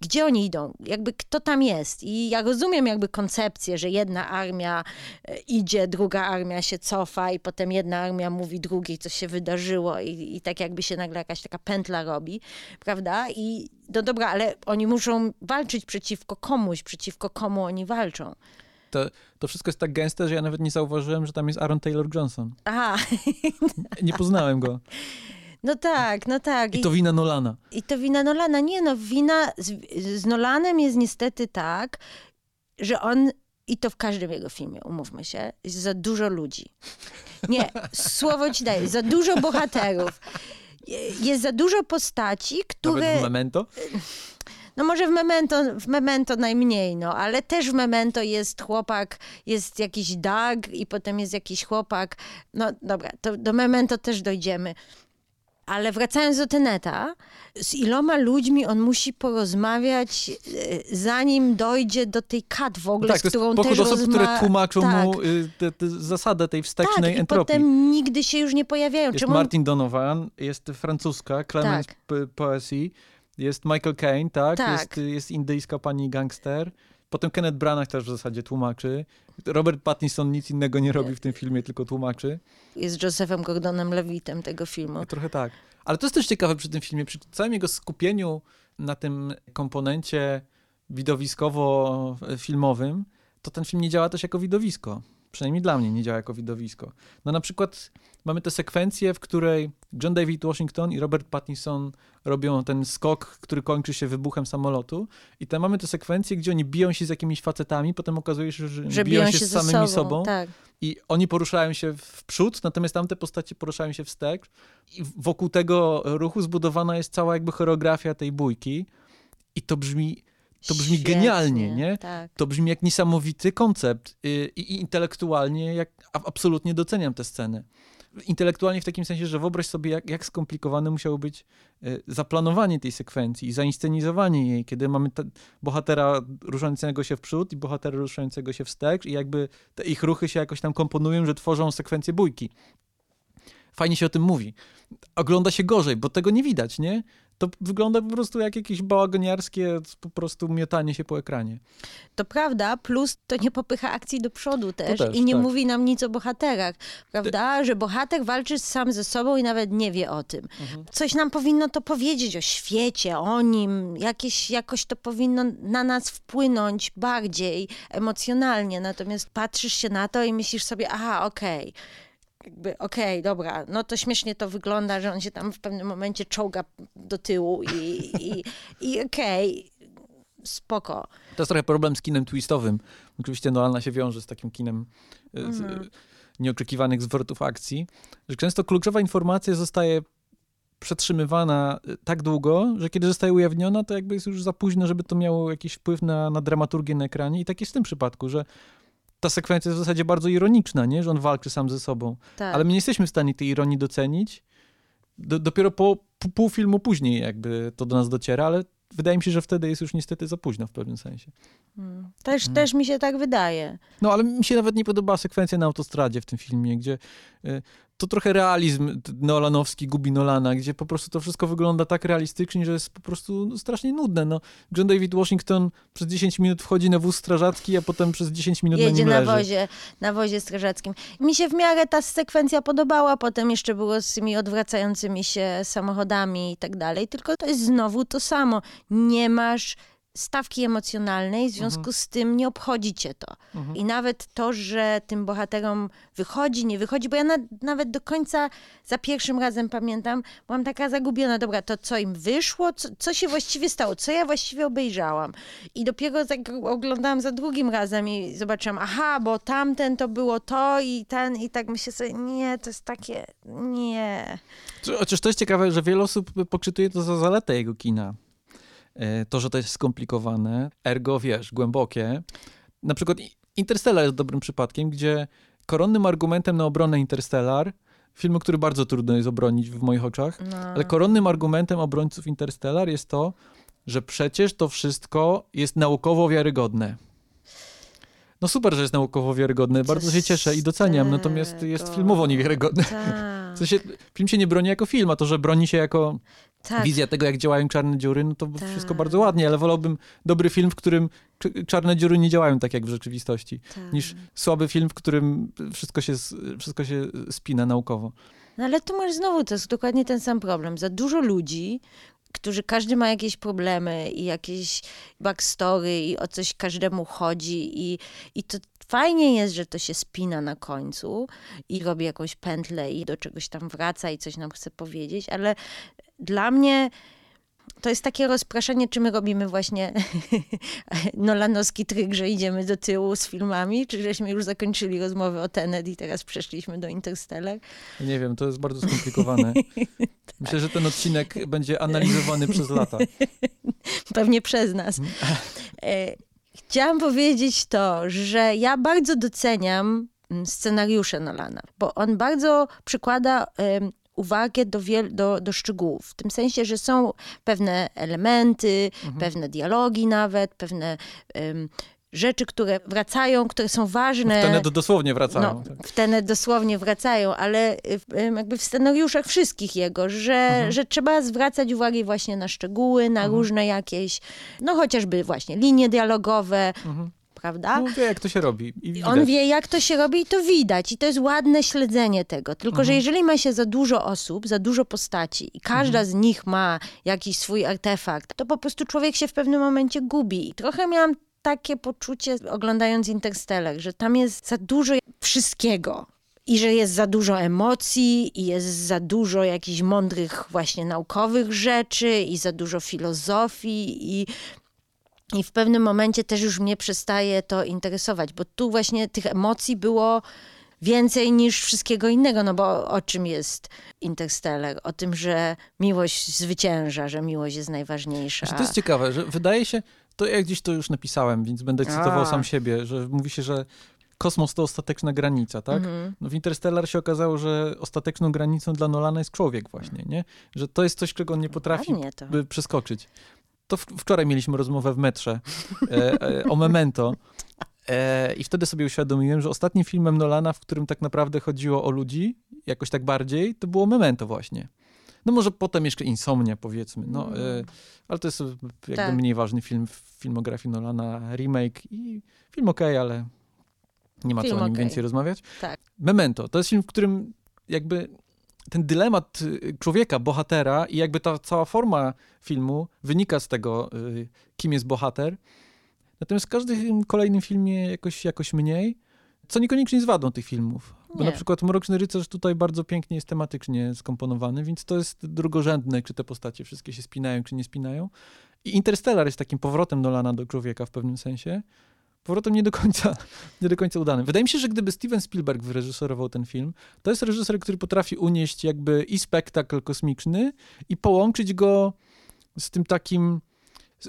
gdzie oni idą, jakby kto tam jest. I ja rozumiem jakby koncepcję, że jedna armia e, idzie, druga armia się cofa i potem jedna armia mówi drugiej, co się wydarzyło i, i tak jakby się nagle jakaś taka pętla robi, prawda? I no dobra, ale oni muszą walczyć przeciwko komuś, przeciwko komu oni walczą. To, to wszystko jest tak gęste, że ja nawet nie zauważyłem, że tam jest Aaron Taylor Johnson. Aha. (laughs) Nie poznałem go. No tak, no tak. I to wina Nolana. I to wina Nolana. Nie no, wina z, z Nolanem jest niestety tak, że on i to w każdym jego filmie, umówmy się, jest za dużo ludzi. Nie, słowo ci daję, za dużo bohaterów. Jest za dużo postaci, które... Nawet w Memento? No może w Memento, w Memento najmniej, no, ale też w Memento jest chłopak, jest jakiś Doug i potem jest jakiś chłopak. No dobra, to do Memento też dojdziemy. Ale wracając do Teneta, z iloma ludźmi on musi porozmawiać, e, zanim dojdzie do tej kat w ogóle, tak, z którą też osób, rozma... które tłumaczą tak. mu y, te, te zasadę tej wstecznej tak, entropii. i potem nigdy się już nie pojawiają. Jest Czemu... Martin Donovan, jest francuska, Clemence tak. Poesy, jest Michael Caine, tak? tak. Jest, jest indyjska pani gangster. Potem Kenneth Branagh też w zasadzie tłumaczy. Robert Pattinson nic innego nie robi w tym filmie, tylko tłumaczy. Jest Josephem Gordonem Levitem tego filmu. Trochę tak. Ale to jest też ciekawe przy tym filmie, przy całym jego skupieniu na tym komponencie widowiskowo-filmowym, to ten film nie działa też jako widowisko. Przynajmniej dla mnie nie działa jako widowisko. No na przykład mamy tę sekwencję, w której John David Washington i Robert Pattinson robią ten skok, który kończy się wybuchem samolotu. I tam mamy tę sekwencję, gdzie oni biją się z jakimiś facetami, potem okazuje się, że, że biją, się, z samymi sobą. sobą. Tak. I oni poruszają się w przód, natomiast tamte postacie poruszają się wstecz. I wokół tego ruchu zbudowana jest cała jakby choreografia tej bójki. I to brzmi to brzmi Świetnie, genialnie, nie? Tak. To brzmi jak niesamowity koncept i, i intelektualnie jak absolutnie doceniam tę scenę. Intelektualnie w takim sensie, że wyobraź sobie, jak, jak skomplikowane musiało być y, zaplanowanie tej sekwencji i zainscenizowanie jej, kiedy mamy bohatera ruszającego się w przód i bohatera ruszającego się wstecz i jakby te ich ruchy się jakoś tam komponują, że tworzą sekwencję bójki. Fajnie się o tym mówi. Ogląda się gorzej, bo tego nie widać, nie? To wygląda po prostu jak jakieś bałagoniarskie po prostu miotanie się po ekranie. To prawda, plus to nie popycha akcji do przodu też, też i nie tak. mówi nam nic o bohaterach, prawda? Że bohater walczy sam ze sobą i nawet nie wie o tym. Mhm. Coś nam powinno to powiedzieć o świecie, o nim, jakieś, jakoś to powinno na nas wpłynąć bardziej emocjonalnie, natomiast patrzysz się na to i myślisz sobie, aha, okej, okay jakby okej, okay, dobra, no to śmiesznie to wygląda, że on się tam w pewnym momencie czołga do tyłu i, i, i okej, okay, spoko. To jest trochę problem z kinem twistowym. Oczywiście Nolana się wiąże z takim kinem mm. z, mhm. nieoczekiwanych zwrotów akcji, że często kluczowa informacja zostaje przetrzymywana e, tak długo, że kiedy zostaje ujawniona, to jakby jest już za późno, żeby to miało jakiś wpływ na, na dramaturgię na ekranie. I tak jest w tym przypadku, że ta sekwencja jest w zasadzie bardzo ironiczna, nie? że on walczy sam ze sobą. Tak. Ale my nie jesteśmy w stanie tej ironii docenić. Do, dopiero po, po pół filmu później jakby to do nas dociera, ale wydaje mi się, że wtedy jest już niestety za późno w pewnym sensie. Hmm. Też, hmm. też mi się tak wydaje. No ale mi się nawet nie podobała sekwencja na autostradzie w tym filmie, gdzie y, to trochę realizm Nolanowski gubi Nolana, gdzie po prostu to wszystko wygląda tak realistycznie, że jest po prostu no, strasznie nudne. No, John David Washington przez 10 minut wchodzi na wóz strażacki, a potem przez 10 minut Jedzie na nim na wozie, na wozie strażackim. Mi się w miarę ta sekwencja podobała, potem jeszcze było z tymi odwracającymi się samochodami i tak dalej, tylko to jest znowu to samo. Nie masz stawki emocjonalnej, w związku mhm. z tym nie obchodzi cię to. Mhm. I nawet to, że tym bohaterom wychodzi, nie wychodzi, bo ja na, nawet do końca za pierwszym razem pamiętam, byłam taka zagubiona, dobra, to co im wyszło, co, co się właściwie stało, co ja właściwie obejrzałam. I dopiero tak oglądałam za drugim razem i zobaczyłam, aha, bo tamten to było to i ten, i tak myślę sobie, nie, to jest takie, nie. Chociaż to jest ciekawe, że wiele osób poczytuje to za zaletę jego kina. E, to, że to jest skomplikowane, ergo, wiesz, głębokie. Na przykład Interstellar jest dobrym przypadkiem, gdzie koronnym argumentem na obronę Interstellar, filmu, który bardzo trudno jest obronić w moich oczach, no. ale koronnym argumentem obrońców Interstellar jest to, że przecież to wszystko jest naukowo wiarygodne. No super, że jest naukowo wiarygodne, bardzo się cieszę i doceniam, natomiast jest filmowo niewiarygodne. Tak. W sensie, film się nie broni jako film, a to, że broni się jako tak. wizja tego, jak działają czarne dziury, no to tak. wszystko bardzo ładnie, ale wolałbym dobry film, w którym czarne dziury nie działają tak jak w rzeczywistości, tak. niż słaby film, w którym wszystko się, wszystko się spina naukowo. No ale tu masz znowu, to jest dokładnie ten sam problem. Za dużo ludzi, którzy każdy ma jakieś problemy i jakieś backstory i o coś każdemu chodzi i, i to fajnie jest, że to się spina na końcu i robi jakąś pętlę i do czegoś tam wraca i coś nam chce powiedzieć, ale dla mnie to jest takie rozpraszenie, czy my robimy właśnie (laughs) nolanowski tryk, że idziemy do tyłu z filmami, czy żeśmy już zakończyli rozmowę o Tenet i teraz przeszliśmy do Interstellar? Nie wiem, to jest bardzo skomplikowane. (laughs) Myślę, że ten odcinek będzie analizowany przez lata. (laughs) Pewnie przez nas. Mhm. E, chciałam powiedzieć to, że ja bardzo doceniam mm, scenariusze Nolana, bo on bardzo przykłada uwagę do, wiel- do, do szczegółów. W tym sensie, że są pewne elementy, mhm. pewne dialogi nawet, pewne um, rzeczy, które wracają, które są ważne. W tenet dosłownie wracają. No, tak. W tenet dosłownie wracają, ale jakby w scenariuszach wszystkich jego, że, mhm. że trzeba zwracać uwagę właśnie na szczegóły, na mhm. różne jakieś, no chociażby właśnie linie dialogowe, mhm prawda? No, wie, jak to się robi. I On wie, jak to się robi i to widać. I to jest ładne śledzenie tego. Tylko, że Mhm. jeżeli ma się za dużo osób, za dużo postaci i każda z nich ma jakiś swój artefakt, to po prostu człowiek się w pewnym momencie gubi. I trochę miałam takie poczucie, oglądając Interstellar, że tam jest za dużo wszystkiego. I że jest za dużo emocji, i jest za dużo jakichś mądrych, właśnie naukowych rzeczy, i za dużo filozofii, i i w pewnym momencie też już mnie przestaje to interesować, bo tu właśnie tych emocji było więcej niż wszystkiego innego, no bo o czym jest Interstellar? O tym, że miłość zwycięża, że miłość jest najważniejsza. Znaczy, to jest ciekawe, że wydaje się, to ja gdzieś to już napisałem, więc będę cytował A. sam siebie, że mówi się, że kosmos to ostateczna granica, tak? Mhm. No w Interstellar się okazało, że ostateczną granicą dla Nolana jest człowiek właśnie, nie? Że to jest coś, czego on nie potrafi przeskoczyć. To w, wczoraj mieliśmy rozmowę w metrze e, e, o Memento e, i wtedy sobie uświadomiłem, że ostatnim filmem Nolana, w którym tak naprawdę chodziło o ludzi, jakoś tak bardziej, to było Memento właśnie. No może potem jeszcze Insomnia powiedzmy, no, e, ale to jest jakby Tak. mniej ważny film w filmografii Nolana, remake i film okej, ale nie ma Film co o nim okej. więcej rozmawiać. Tak. Memento, to jest film, w którym jakby ten dylemat y, człowieka, bohatera i jakby ta cała forma filmu wynika z tego, y, kim jest bohater. Natomiast w każdym kolejnym filmie jakoś, jakoś mniej, co niekoniecznie jest wadą tych filmów. Bo Nie. na przykład Mroczny Rycerz tutaj bardzo pięknie jest tematycznie skomponowany, więc to jest drugorzędne, czy te postacie wszystkie się spinają, czy nie spinają. I Interstellar jest takim powrotem Nolana do człowieka w pewnym sensie. Powrotem nie do końca, (laughs) nie do końca udanym. Wydaje mi się, że gdyby Steven Spielberg wyreżyserował ten film, to jest reżyser, który potrafi unieść jakby i spektakl kosmiczny i połączyć go z tym takim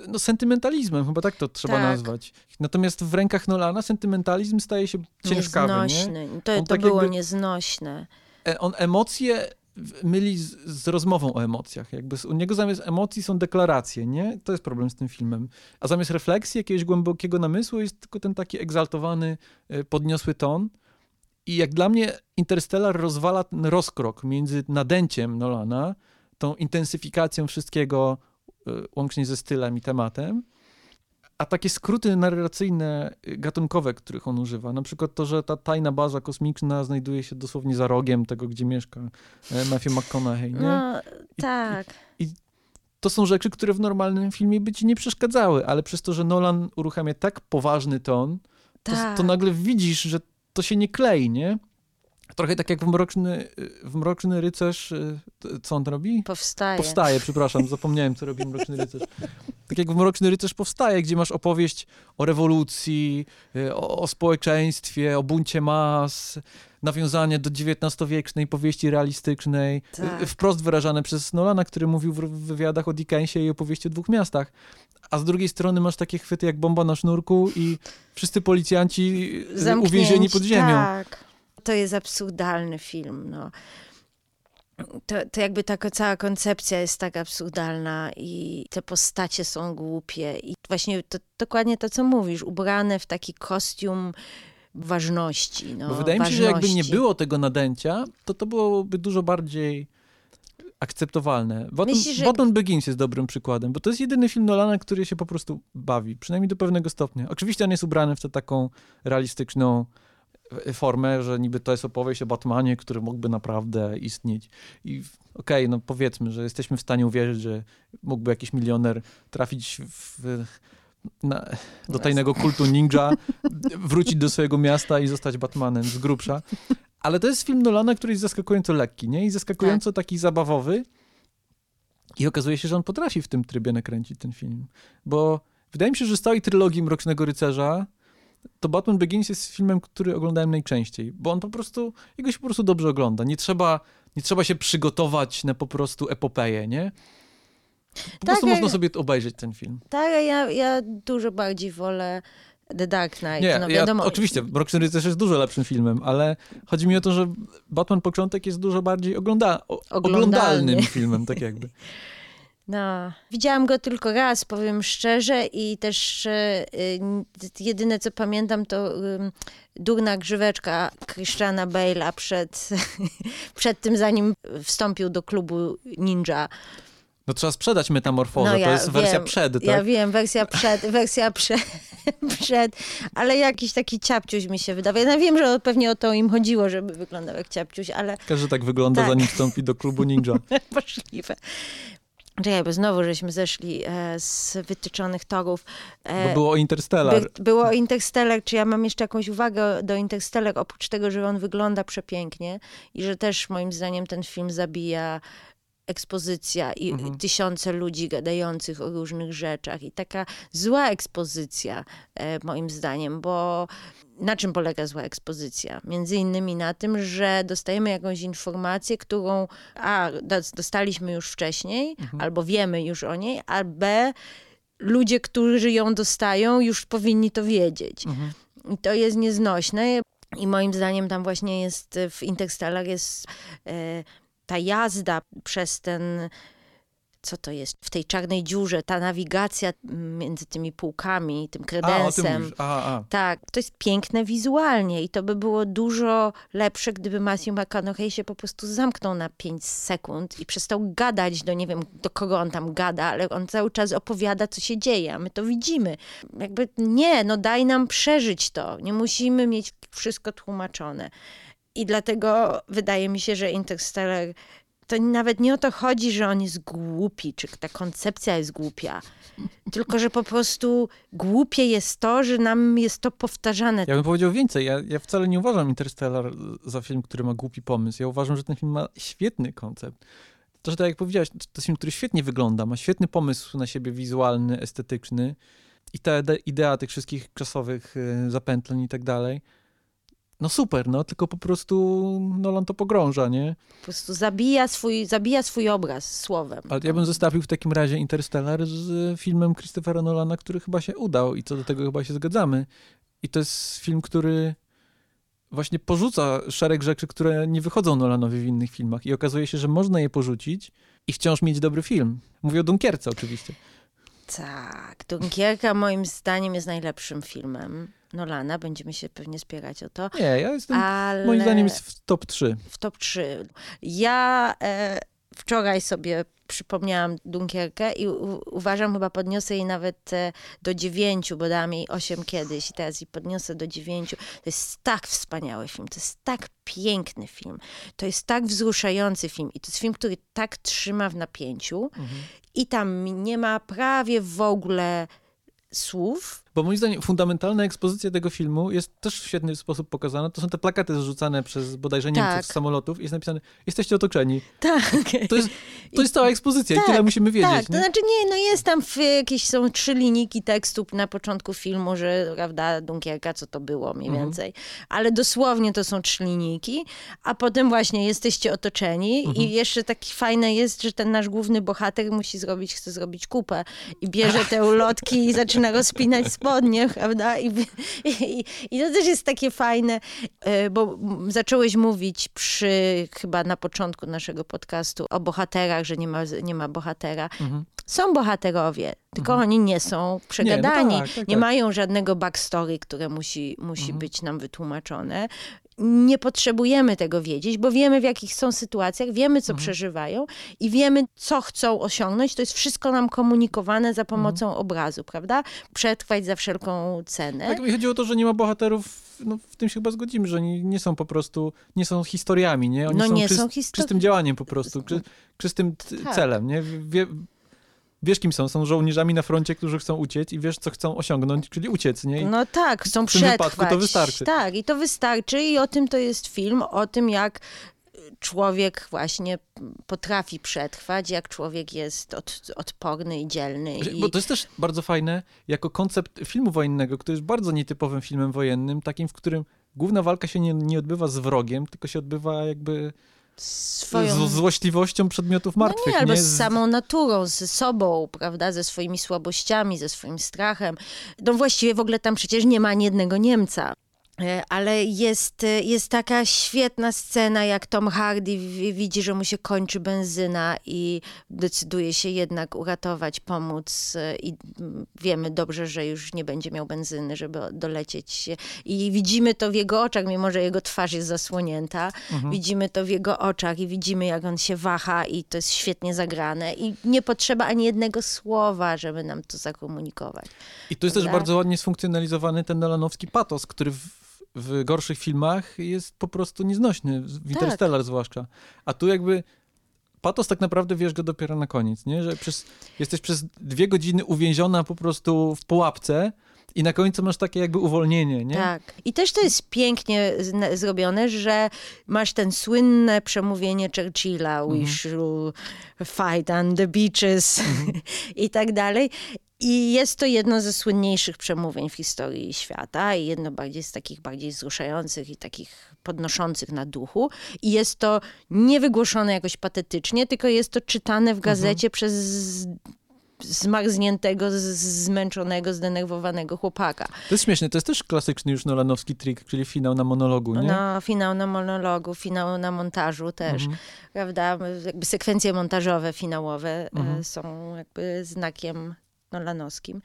no, sentymentalizmem, chyba tak to trzeba Tak. nazwać. Natomiast w rękach Nolana sentymentalizm staje się ciężkawy, nie? Nieznośny. To, On to tak było jakby- nieznośne. E, on emocje myli z, z rozmową o emocjach. Jakby u niego zamiast emocji są deklaracje, nie? To jest problem z tym filmem. A zamiast refleksji, jakiegoś głębokiego namysłu jest tylko ten taki egzaltowany, e, podniosły ton. I jak dla mnie Interstellar rozwala ten rozkrok między nadęciem Nolana, tą intensyfikacją wszystkiego, e, łącznie ze stylem i tematem, a takie skróty narracyjne, y, gatunkowe, których on używa, na przykład to, że ta tajna baza kosmiczna znajduje się dosłownie za rogiem tego, gdzie mieszka e, Matthew McConaughey, nie? No, I- tak. To są rzeczy, które w normalnym filmie by ci nie przeszkadzały, ale przez to, że Nolan uruchamia tak poważny ton, to, tak. to nagle widzisz, że to się nie klei, nie? Trochę tak jak w Mroczny, w Mroczny Rycerz, y, co on robi? Powstaje. Powstaje, przepraszam, (laughs) zapomniałem, co robi Mroczny Rycerz. Tak jak w Mroczny Rycerz powstaje, gdzie masz opowieść o rewolucji, y, o, o społeczeństwie, o buncie mas, nawiązanie do XIX-wiecznej powieści realistycznej, Tak. y, wprost wyrażane przez Nolana, który mówił w wywiadach o Dickensie i opowieści o dwóch miastach. A z drugiej strony masz takie chwyty jak bomba na sznurku i wszyscy policjanci Zamknięci, uwięzieni pod ziemią. Tak. To jest absurdalny film, no. To, to jakby taka cała koncepcja jest tak absurdalna i te postacie są głupie i właśnie to, dokładnie to, co mówisz, ubrane w taki kostium ważności, no, Bo wydaje mi się, że jakby nie ważności. było tego nadęcia, to to byłoby dużo bardziej akceptowalne. Batman, Myślisz, że- Begins jest dobrym przykładem, bo to jest jedyny film Nolana, który się po prostu bawi, przynajmniej do pewnego stopnia. Oczywiście on jest ubrany w tę taką realistyczną formę, że niby to jest opowieść o Batmanie, który mógłby naprawdę istnieć. I okej, no powiedzmy, że jesteśmy w stanie uwierzyć, że mógłby jakiś milioner trafić w, na, do tajnego kultu ninja, wrócić do swojego miasta i zostać Batmanem z grubsza. Ale to jest film Nolana, który jest zaskakująco lekki, nie? I zaskakująco taki zabawowy. I okazuje się, że on potrafi w tym trybie nakręcić ten film. Bo wydaje mi się, że z całej trylogii Mrocznego Rycerza to Batman Begins jest filmem, który oglądałem najczęściej, bo on po prostu, jego się po prostu dobrze ogląda. Nie trzeba, nie trzeba się przygotować na po prostu epopeję, nie? Po prostu jak- można sobie obejrzeć ten film. Tak, ja, ja dużo bardziej wolę The Dark Knight. Nie, no ja, wiadomo, oczywiście, Mroczny Rycerz jest dużo lepszym filmem, ale chodzi mi o to, że Batman Początek jest dużo bardziej ogląda o, Oglądalny. oglądalnym filmem, tak jakby. (laughs) No, widziałam go tylko raz, powiem szczerze, i też e, y, jedyne co pamiętam to durna grzyweczka Christiana Bale'a przed, (laughs) przed tym, zanim wstąpił do klubu ninja. No trzeba sprzedać metamorfozę, no ja to jest wersja wiem, przed, tak? Ja wiem, wersja przed, (laughs) wersja przed, (laughs) przed, ale jakiś taki ciapciuś mi się wydaje. Ja wiem, że pewnie o to im chodziło, żeby wyglądał jak ciapciuś, ale... Każdy tak wygląda, tak. zanim wstąpi do klubu ninja. Możliwe. Czekaj, bo znowu żeśmy zeszli e, z wytyczonych torów. E, bo było Interstellar. By, było Interstellar, czy ja mam jeszcze jakąś uwagę do Interstellar, oprócz tego, że on wygląda przepięknie i że też moim zdaniem ten film zabija ekspozycja i mhm. tysiące ludzi gadających o różnych rzeczach i taka zła ekspozycja, e, moim zdaniem, bo na czym polega zła ekspozycja? Między innymi na tym, że dostajemy jakąś informację, którą a, dostaliśmy już wcześniej, mhm. albo wiemy już o niej, a b, ludzie, którzy ją dostają, już powinni to wiedzieć. Mhm. I to jest nieznośne. I moim zdaniem tam właśnie jest, w Interstellar jest e, ta jazda przez ten co to jest w tej czarnej dziurze, ta nawigacja między tymi półkami, tym kredensem. A, a, a. Tak, to jest piękne wizualnie i to by było dużo lepsze, gdyby Matthew McConaughey się po prostu zamknął na 5 sekund i przestał gadać do, nie wiem, do kogo on tam gada, ale on cały czas opowiada, co się dzieje, a my to widzimy. Jakby nie, no daj nam przeżyć to. Nie musimy mieć wszystko tłumaczone. I dlatego wydaje mi się, że Interstellar to nawet nie o to chodzi, że on jest głupi, czy ta koncepcja jest głupia. Tylko, że po prostu głupie jest to, że nam jest to powtarzane. Ja bym powiedział więcej. Ja, ja wcale nie uważam Interstellar za film, który ma głupi pomysł. Ja uważam, że ten film ma świetny koncept. To, że tak jak powiedziałeś, to jest film, który świetnie wygląda, ma świetny pomysł na siebie wizualny, estetyczny i ta idea tych wszystkich czasowych y, zapętleń i tak dalej no super, no tylko po prostu Nolan to pogrąża, nie? Po prostu zabija swój, zabija swój obraz słowem. Ale ja bym zestawił w takim razie Interstellar z filmem Christophera Nolana, który chyba się udał i co do tego chyba się zgadzamy. I to jest film, który właśnie porzuca szereg rzeczy, które nie wychodzą Nolanowi w innych filmach i okazuje się, że można je porzucić i wciąż mieć dobry film. Mówię o Dunkierce oczywiście. Tak, Dunkierka moim zdaniem jest najlepszym filmem. Nolana, będziemy się pewnie spierać o to. Nie, ja jestem, ale... moim zdaniem jest w top 3. W top 3. Ja e, wczoraj sobie przypomniałam Dunkierkę i u, uważam, chyba podniosę jej nawet e, do 9, bo dałam jej 8 kiedyś i teraz jej podniosę do 9. To jest tak wspaniały film, to jest tak piękny film, to jest tak wzruszający film i to jest film, który tak trzyma w napięciu mhm. i tam nie ma prawie w ogóle słów. Bo moim zdaniem fundamentalna ekspozycja tego filmu jest też w świetny sposób pokazana. To są te plakaty zrzucane przez bodajże Niemców tak. z samolotów. Jest napisane, jesteście otoczeni. Tak. To jest, to jest cała ekspozycja tak, i tyle tak, musimy wiedzieć. Tak, nie? to znaczy nie, no jest tam w, jakieś, są trzy linijki tekstu na początku filmu, że prawda, Dunkierka, co to było mniej mhm. więcej. Ale dosłownie to są trzy linijki, a potem właśnie jesteście otoczeni mhm. i jeszcze taki fajne jest, że ten nasz główny bohater musi zrobić, chce zrobić kupę i bierze te ulotki i zaczyna rozpinać (laughs) spodnie, prawda? I, (laughs) i, I, to też jest takie fajne, e, bo zacząłeś mówić przy, chyba na początku naszego podcastu o bohaterach, że nie ma, nie ma bohatera. Mhm. Są bohaterowie, tylko mhm. oni nie są przegadani. Nie, no tak, tak, nie tak. mają żadnego backstory, które musi, musi mhm. być nam wytłumaczone nie potrzebujemy tego wiedzieć, bo wiemy w jakich są sytuacjach, wiemy co mhm. przeżywają i wiemy co chcą osiągnąć. To jest wszystko nam komunikowane za pomocą mhm. obrazu, prawda? Przetrwać za wszelką cenę. Tak, mi chodzi o to, że nie ma bohaterów, no, w tym się chyba zgodzimy, że oni nie są po prostu, nie są historiami, nie? Oni no są, nie czyst, są histori- czystym działaniem po prostu, czy, czystym tak. celem, nie? Wie, wiesz kim są, są żołnierzami na froncie, którzy chcą uciec i wiesz co chcą osiągnąć, czyli uciec, nie? I no tak, chcą w tym przetrwać. wypadku to wystarczy. Tak, i to wystarczy i o tym to jest film, o tym jak człowiek właśnie potrafi przetrwać, jak człowiek jest od, odporny i dzielny. I... Bo to jest też bardzo fajne, jako koncept filmu wojennego, który jest bardzo nietypowym filmem wojennym, takim, w którym główna walka się nie, nie odbywa z wrogiem, tylko się odbywa jakby swoją... Z złośliwością przedmiotów martwych. No nie, albo nie? z samą naturą, ze sobą, prawda, ze swoimi słabościami, ze swoim strachem. No właściwie w ogóle tam przecież nie ma ani jednego Niemca. E, ale jest, e, jest taka świetna scena, jak Tom Hardy widzi, że mu się kończy benzyna i decyduje się jednak uratować, pomóc. E, I wiemy dobrze, że już nie będzie miał benzyny, żeby dolecieć. I widzimy to w jego oczach, mimo że jego twarz jest zasłonięta. Mhm. Widzimy to w jego oczach i widzimy, jak on się waha, i to jest świetnie zagrane. I nie potrzeba ani jednego słowa, żeby nam to zakomunikować. I to jest Prawda? też bardzo ładnie sfunkcjonalizowany ten nolanowski patos, który w w gorszych filmach jest po prostu nieznośny, w. Interstellar tak. zwłaszcza. A tu jakby patos tak naprawdę wiesz go dopiero na koniec, nie? Że przez, jesteś przez dwie godziny uwięziona po prostu w pułapce i na końcu masz takie jakby uwolnienie, nie? Tak. I też to jest pięknie zrobione, że masz ten słynne przemówienie Churchilla, we mhm. shall fight on the beaches mhm. (laughs) i tak dalej. I jest to jedno ze słynniejszych przemówień w historii świata i jedno bardziej z takich bardziej wzruszających i takich podnoszących na duchu. I jest to niewygłoszone jakoś patetycznie, tylko jest to czytane w gazecie mhm. przez zmarzniętego, zmęczonego, zdenerwowanego chłopaka. To jest śmieszne, to jest też klasyczny już nolanowski trik, czyli finał na monologu, nie? No, finał na monologu, finał na montażu też, mhm. prawda? Jakby sekwencje montażowe, finałowe e, mhm. są jakby znakiem nolanowskim.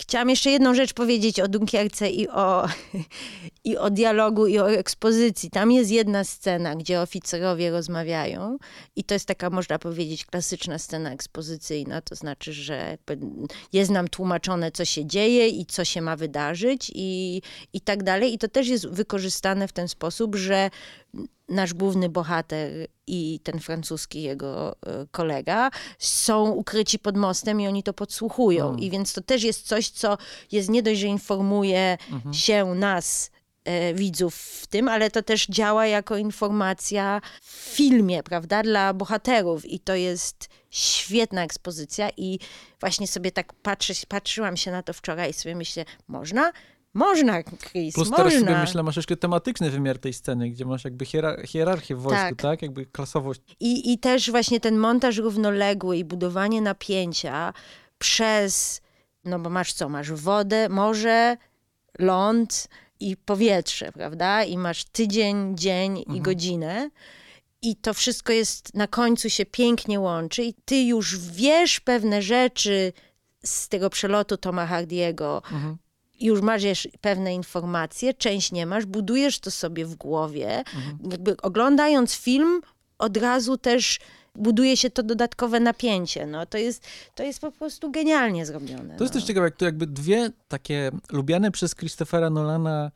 Chciałam jeszcze jedną rzecz powiedzieć o Dunkierce i o, (laughs) i o dialogu, i o ekspozycji. Tam jest jedna scena, gdzie oficerowie rozmawiają i to jest taka, można powiedzieć, klasyczna scena ekspozycyjna. To znaczy, że jest nam tłumaczone, co się dzieje i co się ma wydarzyć i, i tak dalej. I to też jest wykorzystane w ten sposób, że nasz główny bohater i ten francuski jego e, kolega są ukryci pod mostem i oni to podsłuchują. Mm. I więc to też jest coś, co jest nie dość, że informuje mhm. się nas, e, widzów w tym, ale to też działa jako informacja w filmie, prawda, dla bohaterów i to jest świetna ekspozycja i właśnie sobie tak patrzę, patrzyłam się na to wczoraj i sobie myślę, można można, Chris, Plus można. teraz sobie myślę, masz jeszcze tematyczny wymiar tej sceny, gdzie masz jakby hierar hierarchię w wojsku, tak? tak? Jakby klasowość. I, I też właśnie ten montaż równoległy i budowanie napięcia przez, no bo masz co, masz wodę, morze, ląd i powietrze, prawda? I masz tydzień, dzień mhm. i godzinę. I to wszystko jest, na końcu się pięknie łączy i ty już wiesz pewne rzeczy z tego przelotu Toma Hardiego, mhm już masz pewne informacje, część nie masz, budujesz to sobie w głowie. Mhm. Jakby oglądając film, od razu też buduje się to dodatkowe napięcie. No, to, jest, to jest po prostu genialnie zrobione. To jest no. też ciekawe, jak to jakby dwie takie lubiane przez Christophera Nolana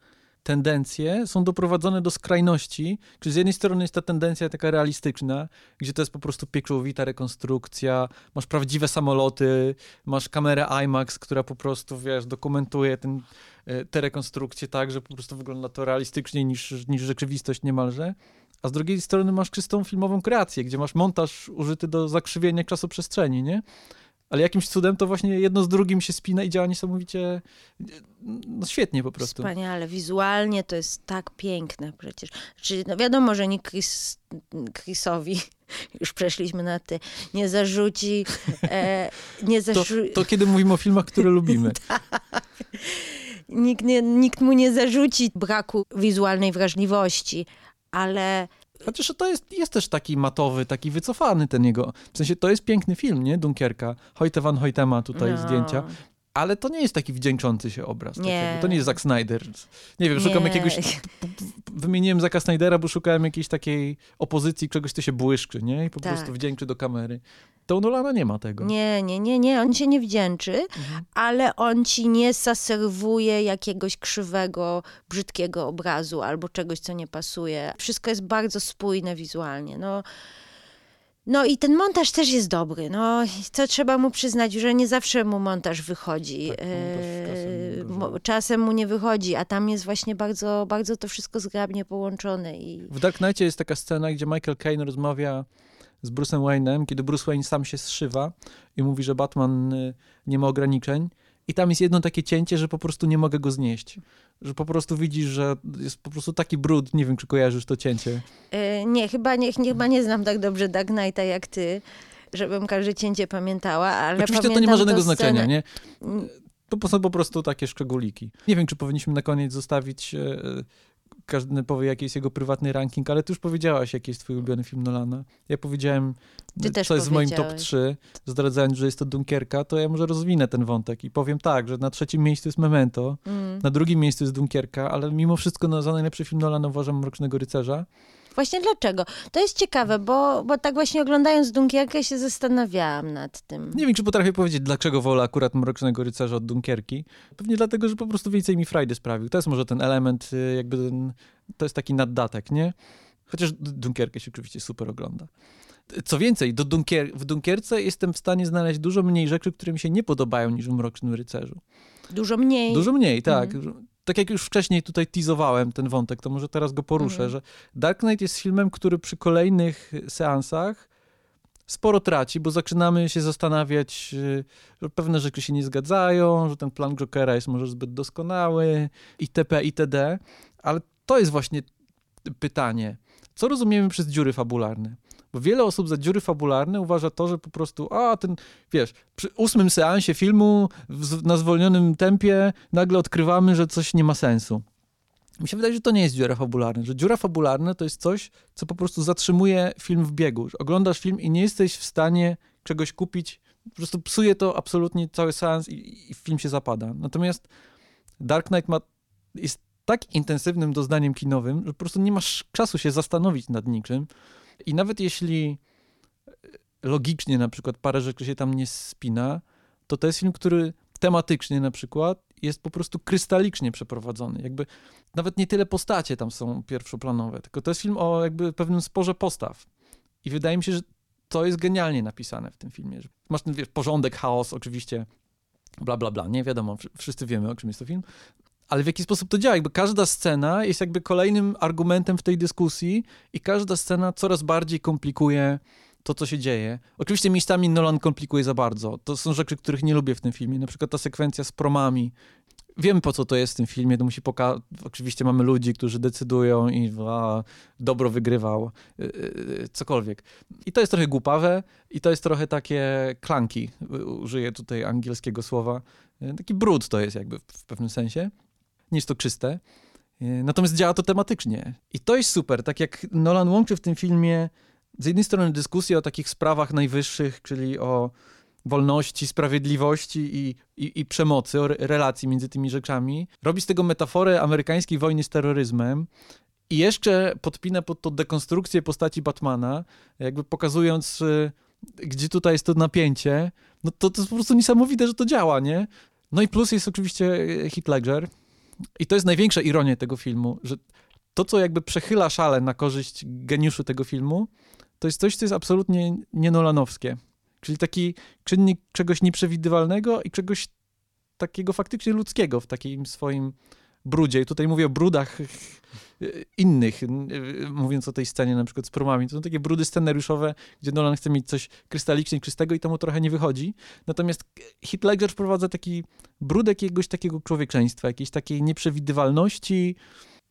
tendencje są doprowadzone do skrajności, czyli z jednej strony jest ta tendencja taka realistyczna, gdzie to jest po prostu pieczołowita rekonstrukcja, masz prawdziwe samoloty, masz kamerę IMAX, która po prostu, wiesz, dokumentuje ten, e, te rekonstrukcje tak, że po prostu wygląda to realistycznie niż, niż rzeczywistość niemalże. A z drugiej strony masz czystą filmową kreację, gdzie masz montaż użyty do zakrzywienia czasoprzestrzeni, nie? Ale jakimś cudem to właśnie jedno z drugim się spina i działa niesamowicie no świetnie po prostu. Wspaniale, wizualnie to jest tak piękne przecież. Znaczy, no wiadomo, że nikt Chris, Chrisowi, (laughs) już przeszliśmy na ty, nie zarzuci... E, nie zarzu... to, to kiedy mówimy o filmach, które lubimy. (laughs) tak. Nikt, nie, nikt mu nie zarzuci braku wizualnej wrażliwości, ale Chociaż to jest, jest też taki matowy, taki wycofany ten jego, w sensie to jest piękny film, nie? Dunkierka. Hojte van Hojtema tutaj no. zdjęcia. Ale to nie jest taki wdzięczący się obraz. Nie. to nie jest Zack Snyder. Nie wiem, szukam nie. jakiegoś... Wymieniłem Zacka Snydera, bo szukałem jakiejś takiej opozycji, czegoś, co się błyszczy, nie? I po tak. prostu wdzięczy do kamery. To Nolana nie ma tego. Nie, nie, nie, nie. On się nie wdzięczy, mhm. ale on ci nie zaserwuje jakiegoś krzywego, brzydkiego obrazu albo czegoś, co nie pasuje. Wszystko jest bardzo spójne wizualnie. No, no i ten montaż też jest dobry. No, to trzeba mu przyznać, że nie zawsze mu montaż wychodzi. Tak, montaż czasem, czasem, mu nie wychodzi, a tam jest właśnie bardzo, bardzo to wszystko zgrabnie połączone. I... W Dark Knightie jest taka scena, gdzie Michael Caine rozmawia z Bruce'em Wayne'em, kiedy Bruce Wayne sam się zszywa i mówi, że Batman y, nie ma ograniczeń. I tam jest jedno takie cięcie, że po prostu nie mogę go znieść. Że po prostu widzisz, że jest po prostu taki brud. Nie wiem, czy kojarzysz to cięcie. Yy, nie, chyba nie, chyba nie znam tak dobrze Dark Knighta jak ty, żebym każde cięcie pamiętała, ale Oczywiście to nie ma żadnego znaczenia, nie? To są po prostu takie szczególiki. Nie wiem, czy powinniśmy na koniec zostawić e, każdy powie, jaki jest jego prywatny ranking, ale ty już powiedziałaś, jaki jest twój ulubiony film Nolana. Ja powiedziałem, ty co jest w moim top 3, zdradzając, że jest to Dunkierka, to ja może rozwinę ten wątek i powiem tak, że na trzecim miejscu jest Memento, mm. na drugim miejscu jest Dunkierka, ale mimo wszystko no, za najlepszy film Nolana uważam Mrocznego Rycerza. Właśnie dlaczego? To jest ciekawe, bo, bo tak właśnie oglądając Dunkierkę się zastanawiałam nad tym. Nie wiem, czy potrafię powiedzieć, dlaczego wolę akurat Mrocznego Rycerza od Dunkierki. Pewnie dlatego, że po prostu więcej mi frajdy sprawił. To jest może ten element, y, jakby ten, to jest taki naddatek, nie? Chociaż Dunkierkę się oczywiście super ogląda. Co więcej, do Dunkier w Dunkierce jestem w stanie znaleźć dużo mniej rzeczy, które mi się nie podobają niż w Mrocznym Rycerzu. Dużo mniej? Dużo mniej, tak. Mhm tak jak już wcześniej tutaj teasowałem ten wątek, to może teraz go poruszę, mhm. że Dark Knight jest filmem, który przy kolejnych seansach sporo traci, bo zaczynamy się zastanawiać, y, że pewne rzeczy się nie zgadzają, że ten plan Jokera jest może zbyt doskonały, itp., itd., ale to jest właśnie pytanie, co rozumiemy przez dziury fabularne? Bo wiele osób za dziury fabularne uważa to, że po prostu, a ten, wiesz, przy ósmym seansie filmu w, na zwolnionym tempie nagle odkrywamy, że coś nie ma sensu. Mi się wydaje, że to nie jest dziura fabularna, że dziura fabularna to jest coś, co po prostu zatrzymuje film w biegu. Oglądasz film i nie jesteś w stanie czegoś kupić, po prostu psuje to absolutnie cały seans i, i film się zapada. Natomiast Dark Knight ma, jest tak intensywnym doznaniem kinowym, że po prostu nie masz czasu się zastanowić nad niczym. I nawet jeśli e, logicznie na przykład parę rzeczy się tam nie spina, to to jest film, który tematycznie na przykład jest po prostu krystalicznie przeprowadzony. Jakby nawet nie tyle postacie tam są pierwszoplanowe, tylko to jest film o jakby pewnym sporze postaw. I wydaje mi się, że to jest genialnie napisane w tym filmie. Masz ten wiesz, porządek, chaos, oczywiście, bla, bla, bla. Nie wiadomo, wszyscy wiemy, o czym jest to film ale w jaki sposób to działa? Jakby każda scena jest jakby kolejnym argumentem w tej dyskusji i każda scena coraz bardziej komplikuje to, co się dzieje. Oczywiście miejscami Nolan komplikuje za bardzo. To są rzeczy, których nie lubię w tym filmie. Na przykład ta sekwencja z promami. Wiemy, po co to jest w tym filmie. To musi pokazać. Oczywiście mamy ludzi, którzy decydują i a, dobro wygrywał, yy, yy, cokolwiek. I to jest trochę głupawe i to jest trochę takie klanki. Użyję tutaj angielskiego słowa. Yy, taki brud to jest jakby w pewnym sensie nie jest to czyste. E, natomiast działa to tematycznie. I to jest super. Tak jak Nolan łączy w tym filmie z jednej strony dyskusję o takich sprawach najwyższych, czyli o wolności, sprawiedliwości i, i, i, przemocy, o relacji między tymi rzeczami. Robi z tego metaforę amerykańskiej wojny z terroryzmem i jeszcze podpina pod to dekonstrukcję postaci Batmana, jakby pokazując, e, gdzie tutaj jest to napięcie. No to, to jest po prostu niesamowite, że to działa, nie? No i plus jest oczywiście Heath Ledger, i to jest największa ironia tego filmu, że to, co jakby przechyla szale na korzyść geniuszu tego filmu, to jest coś, co jest absolutnie nienolanowskie. Czyli taki czynnik czegoś nieprzewidywalnego i czegoś takiego faktycznie ludzkiego w takim swoim brudzie. I tutaj mówię o brudach innych, mówiąc o tej scenie na przykład z promami. To są takie brudy scenariuszowe, gdzie Nolan chce mieć coś krystalicznie czystego i to mu trochę nie wychodzi. Natomiast Heath Ledger wprowadza taki brud jakiegoś takiego człowieczeństwa, jakiejś takiej nieprzewidywalności,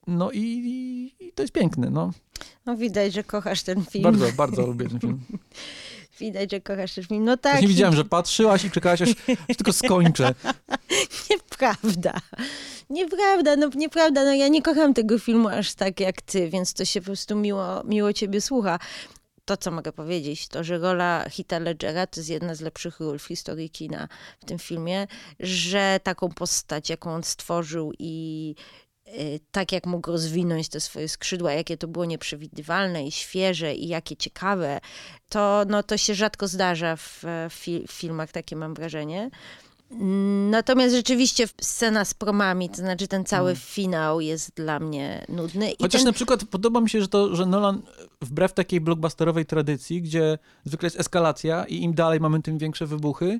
no i, i, to jest piękne, no. No widać, że kochasz ten film. Bardzo, bardzo lubię ten film. (laughs) Widać, że kochasz ten film. No tak. nie widziałem, że patrzyłaś i czekałaś, aż, aż tylko skończę. (laughs) Nieprawda. Nieprawda, no nieprawda. No ja nie kocham tego filmu aż tak jak ty, więc to się po prostu miło, miło ciebie słucha. To, co mogę powiedzieć, to, że rola Hita Ledgera to jest jedna z lepszych ról w historii kina w tym filmie, że taką postać, jaką on stworzył i Y, tak jak mógł rozwinąć te swoje skrzydła, jakie to było nieprzewidywalne i świeże i jakie ciekawe, to, no, to się rzadko zdarza w, w filmach, takie mam wrażenie. Natomiast rzeczywiście scena z promami, to znaczy ten cały hmm. finał jest dla mnie nudny. I Chociaż ten... na przykład podoba mi się, że, to, że Nolan wbrew takiej blockbusterowej tradycji, gdzie zwykle jest eskalacja i im dalej mamy, tym większe wybuchy,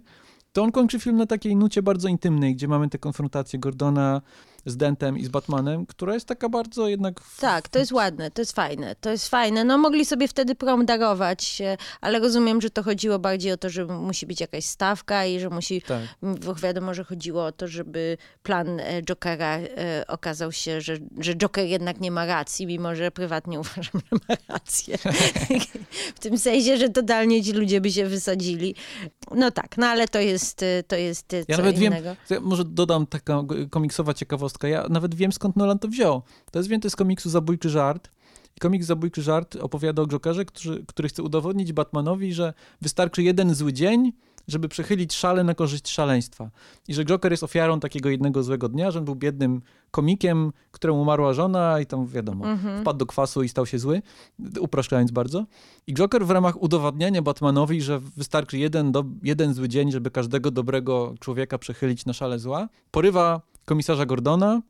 to on kończy film na takiej nucie bardzo intymnej, gdzie mamy tę konfrontację Gordona z Dentem i z Batmanem, która jest taka bardzo jednak... Tak, to jest ładne, to jest fajne, to jest fajne. No mogli sobie wtedy prom darować, ale rozumiem, że to chodziło bardziej o to, że musi być jakaś stawka i że musi... Tak. Wiadomo, że chodziło o to, żeby plan e, Jokera e, okazał się, że, że Joker jednak nie ma racji, mimo że prywatnie (laughs) uważam, że ma rację. (laughs) w tym sensie, że totalnie ci ludzie by się wysadzili. No tak, no ale to jest, to jest ja nawet innego. wiem, może dodam taka komiksowa ciekawostka. Ja nawet wiem, skąd Nolan to wziął. To jest wzięte z komiksu Zabójczy Żart. I komiks Zabójczy Żart opowiada o Jokerze, który, który chce udowodnić Batmanowi, że wystarczy jeden zły dzień, żeby przechylić szale na korzyść szaleństwa. I że Joker jest ofiarą takiego jednego złego dnia, że on był biednym komikiem, któremu umarła żona i tam wiadomo, mhm. wpadł do kwasu i stał się zły, upraszczając bardzo. I Joker w ramach udowadniania Batmanowi, że wystarczy jeden, do, jeden zły dzień, żeby każdego dobrego człowieka przechylić na szale zła, porywa komisarza Gordona,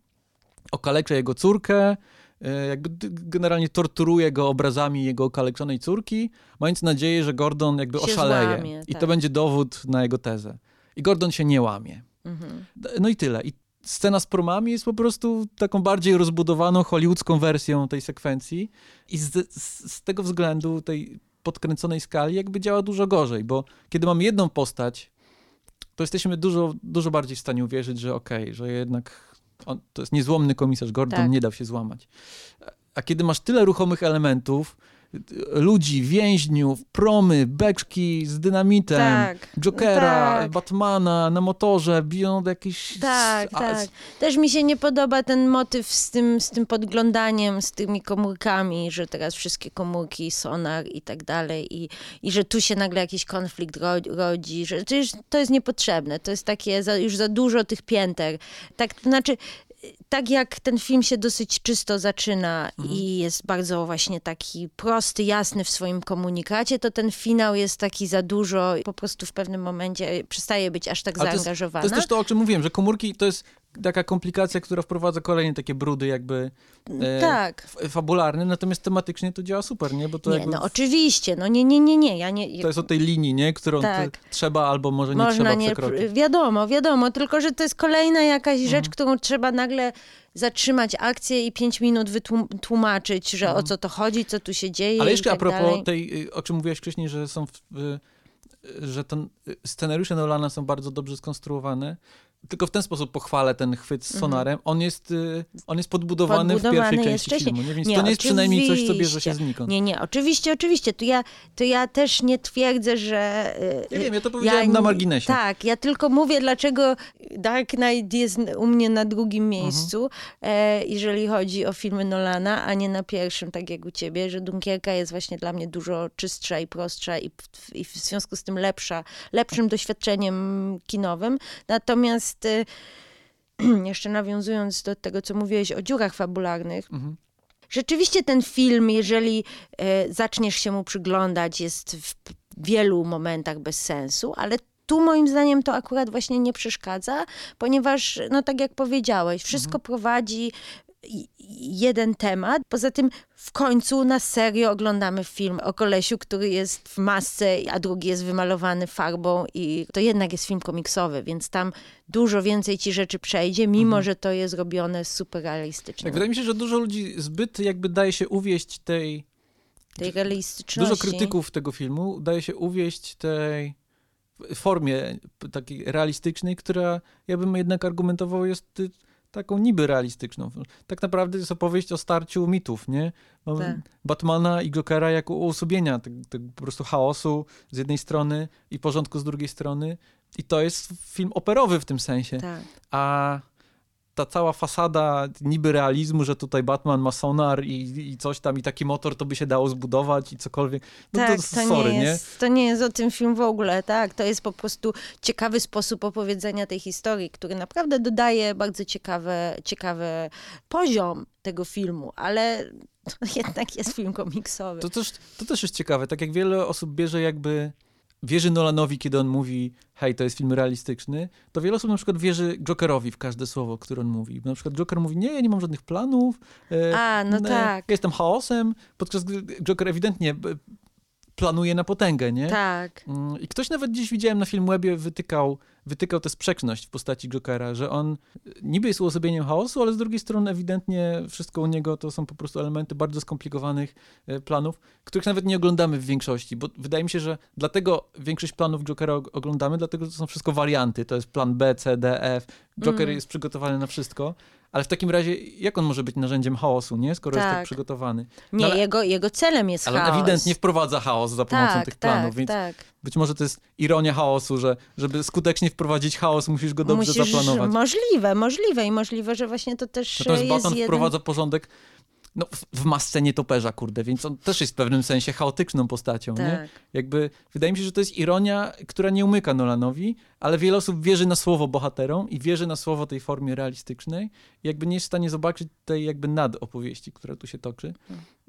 okalecza jego córkę, E, jakby generalnie torturuje go obrazami jego okaleczonej córki, mając nadzieję, że Gordon jakby się oszaleje. Złamie, I tak. to będzie dowód na jego tezę. I Gordon się nie łamie. Mhm. No i tyle. I scena z promami jest po prostu taką bardziej rozbudowaną hollywoodzką wersją tej sekwencji i z, z, z tego względu, tej podkręconej skali, jakby działa dużo gorzej, bo kiedy mamy jedną postać, to jesteśmy dużo, dużo bardziej w stanie uwierzyć, że okej, okay, że jednak on, to jest niezłomny komisarz Gordon, tak. nie dał się złamać. A kiedy masz tyle ruchomych elementów, ludzi, więźniów, promy, beczki z dynamitem, tak, Jokera, tak. Batmana na motorze, biją do jakichś... Tak, a, tak. Też mi się nie podoba ten motyw z tym, z tym podglądaniem, z tymi komórkami, że teraz wszystkie komórki, sonar i tak dalej i, i że tu się nagle jakiś konflikt rodzi, że to jest, to jest niepotrzebne, to jest takie za, już za dużo tych pięter. Tak, to znaczy tak jak ten film się dosyć czysto zaczyna mhm. i jest bardzo właśnie taki prosty, jasny w swoim komunikacie, to ten finał jest taki za dużo i po prostu w pewnym momencie przestaje być aż tak zaangażowana. To jest, to jest też to, o czym mówiłem, że komórki to jest taka komplikacja, która wprowadza kolejne takie brudy jakby e, tak. fabularne, natomiast tematycznie to działa super, nie? Bo to nie, jakby... no oczywiście, no nie, nie, nie, nie. Ja nie... To jest o tej linii, nie? Którą tak. trzeba albo może nie Można trzeba nie, przekroczyć. Wiadomo, wiadomo, tylko że to jest kolejna jakaś rzecz, mhm. którą trzeba nagle zatrzymać akcję i pięć minut wytłumaczyć, że mhm. o co to chodzi, co tu się dzieje Ale jeszcze tak a propos dalej. tej, y, o czym mówiłaś wcześniej, że są w, że ten, y, scenariusze Nolana są bardzo dobrze skonstruowane, tylko w ten sposób pochwalę ten chwyt z mhm. sonarem. On jest, y, on jest podbudowany, podbudowany w pierwszej części filmu, nie? więc nie, to nie jest przynajmniej coś, co bierze się znikąd. Nie, nie, oczywiście, oczywiście. To ja, to ja też nie twierdzę, że... Ja y, wiem, ja to powiedziałem ja, na marginesie. Tak, ja tylko mówię, dlaczego Dark Knight jest u mnie na drugim mhm. miejscu, mhm. jeżeli chodzi o filmy Nolana, a nie na pierwszym, tak jak u ciebie, że Dunkierka jest właśnie dla mnie dużo czystsza i prostsza i, i w związku z tym lepsza, lepszym doświadczeniem kinowym. Natomiast Natomiast (clears throat) jeszcze nawiązując do tego, co mówiłeś o dziurach fabularnych, mhm. Rzeczywiście ten film, jeżeli y, zaczniesz się mu przyglądać, jest w wielu momentach bez sensu, ale tu moim zdaniem to akurat właśnie nie przeszkadza, ponieważ, no tak jak powiedziałeś, wszystko mhm. prowadzi jeden temat. Poza tym w końcu na serio oglądamy film o kolesiu, który jest w masce, a drugi jest wymalowany farbą i to jednak jest film komiksowy, więc tam dużo więcej ci rzeczy przejdzie, mimo mhm. że to jest robione super realistycznie. Tak, wydaje mi się, że dużo ludzi zbyt jakby daje się uwieść tej... Tej realistyczności. Dużo krytyków tego filmu daje się uwieść tej formie takiej realistycznej, która ja bym jednak argumentował jest taką niby realistyczną. Tak naprawdę jest opowieść o starciu mitów, nie? Tak. Batmana i Jokera jako uosobienia tego, tego po prostu chaosu z jednej strony i porządku z drugiej strony. I to jest film operowy w tym sensie. Tak. A ta cała fasada niby realizmu, że tutaj Batman ma sonar i, i coś tam i taki motor to by się dało zbudować i cokolwiek. No tak, to, to, sorry, nie, jest, nie? to nie jest o tym film w ogóle, tak. To jest po prostu ciekawy sposób opowiedzenia tej historii, który naprawdę dodaje bardzo ciekawe, ciekawy poziom tego filmu, ale (laughs) to jednak jest film komiksowy. To też, to też jest ciekawe, tak jak wiele osób bierze jakby wierzy Nolanowi, kiedy on mówi, hej, to jest film realistyczny, to wiele osób na przykład wierzy Jokerowi w każde słowo, które on mówi. Na przykład Joker mówi, nie, ja nie mam żadnych planów. E, A, no tak. Ja jestem chaosem, podczas gdy Joker ewidentnie planuje na potęgę, nie? Tak. Mm, I ktoś nawet dziś widziałem na Filmwebie wytykał, wytykał tę sprzeczność w postaci Jokera, że on niby jest uosobieniem chaosu, ale z drugiej strony ewidentnie wszystko u niego to są po prostu elementy bardzo skomplikowanych e, planów, których nawet nie oglądamy w większości, bo wydaje mi się, że dlatego większość planów Jokera oglądamy, dlatego że to są wszystko warianty, to jest plan B, C, D, F. Joker mm. jest przygotowany na wszystko. Ale w takim razie, jak on może być narzędziem chaosu, nie? Skoro tak. jest tak przygotowany. No, nie, ale, jego, jego celem jest ale chaos. Ale ewidentnie wprowadza chaos za pomocą tak, tych planów, tak, więc tak. być może to jest ironia chaosu, że żeby skutecznie wprowadzić chaos, musisz go dobrze musisz, zaplanować. Możliwe, możliwe i możliwe, że właśnie to też Natomiast jest Batman jeden... wprowadza porządek no, w, masce nietoperza, kurde, więc on też jest w pewnym sensie chaotyczną postacią, tak. nie? Jakby, wydaje mi się, że to jest ironia, która nie umyka Nolanowi, ale wiele osób wierzy na słowo bohaterom i wierzy na słowo tej formie realistycznej i jakby nie jest w stanie zobaczyć tej jakby nadopowieści, która tu się toczy.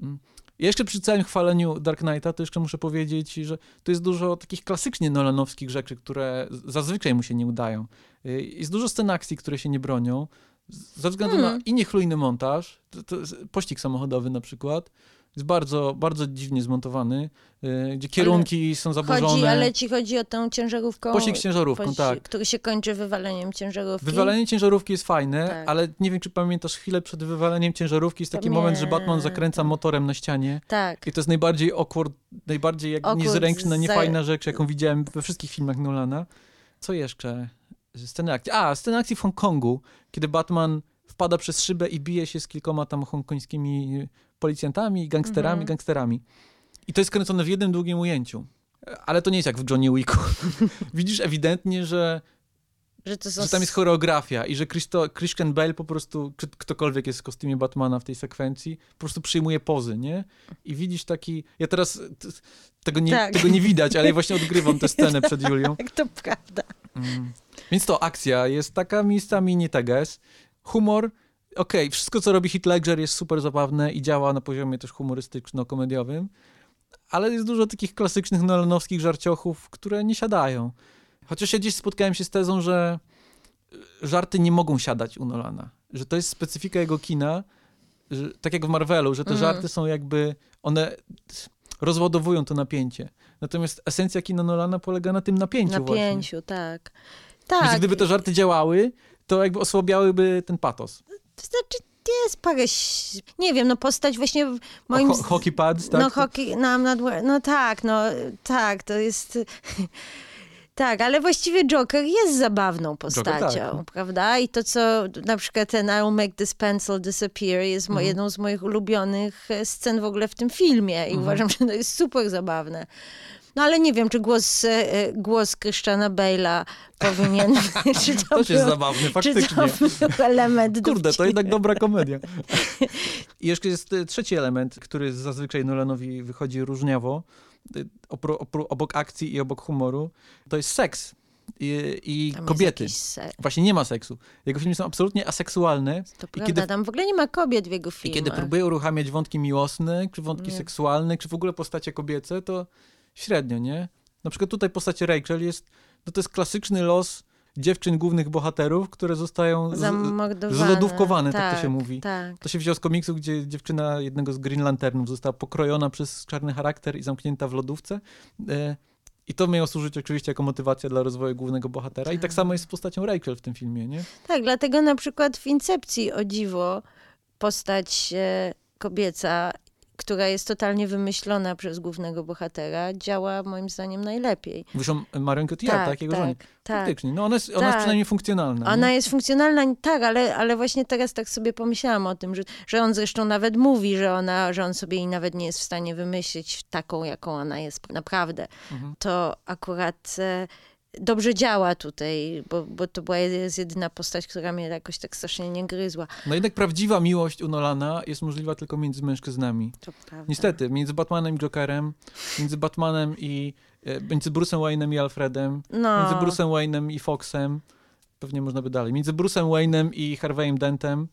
Mm. jeszcze przy całym chwaleniu Dark Knighta, to jeszcze muszę powiedzieć, że to jest dużo takich klasycznie nolanowskich rzeczy, które zazwyczaj mu się nie udają. Y, jest dużo scen akcji, które się nie bronią, ze względu hmm. na i niechlujny montaż, to, to pościg samochodowy na przykład, jest bardzo, bardzo dziwnie zmontowany, yy, gdzie kierunki ale są zaburzone. Chodzi, ale ci chodzi o tę ciężarówkę. Pościg z ciężarówką, pościg, tak. Który się kończy wywaleniem ciężarówki. Wywalenie ciężarówki jest fajne, tak. ale nie wiem, czy pamiętasz chwilę przed wywaleniem ciężarówki jest taki Pamiętam. moment, że Batman zakręca motorem na ścianie. Tak. I to jest najbardziej awkward, najbardziej jak awkward niezręczna, niefajna rzecz, jaką widziałem we wszystkich filmach Nolana. Co jeszcze? Sceny akcji. A, sceny akcji w Hongkongu, kiedy Batman wpada przez szybę i bije się z kilkoma tam hongkońskimi policjantami, gangsterami, mhm. gangsterami. I to jest kręcone w jednym długim ujęciu. Ale to nie jest jak w Johnny Wicku. (laughs) Widzisz ewidentnie, że że, że, tam jest choreografia i że Christo, Christian Bale po prostu, czy ktokolwiek jest w kostiumie Batmana w tej sekwencji, po prostu przyjmuje pozy, nie? I widzisz taki, ja teraz tego nie, tak. tego nie widać, ale ja (laughs) właśnie odgrywam tę scenę przed Julią. Tak, to prawda. Mm. Więc to akcja jest taka miejscami nie teges. Humor, okej, okay, wszystko co robi Hit Ledger jest super zabawne i działa na poziomie też humorystyczno-komediowym, ale jest dużo takich klasycznych nolanowskich żarciochów, które nie siadają. Chociaż ja gdzieś spotkałem się z tezą, że żarty nie mogą siadać u Nolana. Że to jest specyfika jego kina, że, tak jak w Marvelu, że te mm. żarty są jakby, one rozładowują to napięcie. Natomiast esencja kina Nolana polega na tym napięciu Napięciu, właśnie. tak. Tak. Więc gdyby te żarty działały, to jakby osłabiałyby ten patos. To znaczy, jest parę, nie wiem, no postać właśnie moim... Ho hockey pads, tak? No, hockey, no, not, no tak, no tak, to jest... (laughs) Tak, ale właściwie Joker jest zabawną postacią, Joker, tak. prawda? I to, co na przykład ten I'll make this pencil disappear jest mhm. jedną z moich ulubionych e, scen w ogóle w tym filmie i mhm. uważam, (laughs) że to jest super zabawne. No ale nie wiem, czy głos, e, głos Christiana Bale'a powinien... (laughs) czy to, to był, jest zabawny, faktycznie. Czy to był element Kurde, to jednak dobra komedia. (laughs) I jeszcze jest e, trzeci element, który zazwyczaj Nolanowi wychodzi różniawo, e, obok akcji i obok humoru, to jest seks i, i kobiety. Właśnie nie ma seksu. Jego filmy są absolutnie aseksualne. To I prawda, kiedy, tam w ogóle nie ma kobiet w jego filmach. I kiedy próbuje uruchamiać wątki miłosne, czy wątki nie. seksualne, czy w ogóle postacie kobiece, to średnio, nie? Na przykład tutaj postać Rachel jest, no to jest klasyczny los dziewczyn głównych bohaterów, które zostają zlodówkowane, tak, tak, to się tak, mówi. Tak. To się wziął z komiksu, gdzie dziewczyna jednego z Green Lanternów została pokrojona przez czarny charakter i zamknięta w lodówce. E, I to miało służyć oczywiście jako motywacja dla rozwoju głównego bohatera. I tak samo jest z postacią Rachel w tym filmie, nie? Tak, dlatego na przykład w Incepcji, o dziwo, postać e, kobieca która jest totalnie wymyślona przez głównego bohatera, działa moim zdaniem najlepiej. Wyszłam Marion Cotillard, tak, tak, jego tak, żonie. Tak. Faktycznie, no ona jest, ona tak. jest przynajmniej funkcjonalna. Ona nie? jest funkcjonalna, tak, ale, ale właśnie teraz tak sobie pomyślałam o tym, że, że on zresztą nawet mówi, że, ona, że on sobie jej nawet nie jest w stanie wymyślić taką, jaką ona jest naprawdę. Mhm. To akurat... Dobrze działa tutaj, bo, bo to była jedyna postać, która mnie jakoś tak strasznie nie gryzła. No jednak prawdziwa miłość u Nolana jest możliwa tylko między mężczyznami. To prawda. Niestety, między Batmanem i Jokerem, między Batmanem i e, między Bruce'em Wayne'em i Alfredem, no. między Bruce'em Wayne'em i Foxem, pewnie można by dalej, między Bruce'em Wayne'em i Harvey'em Dentem.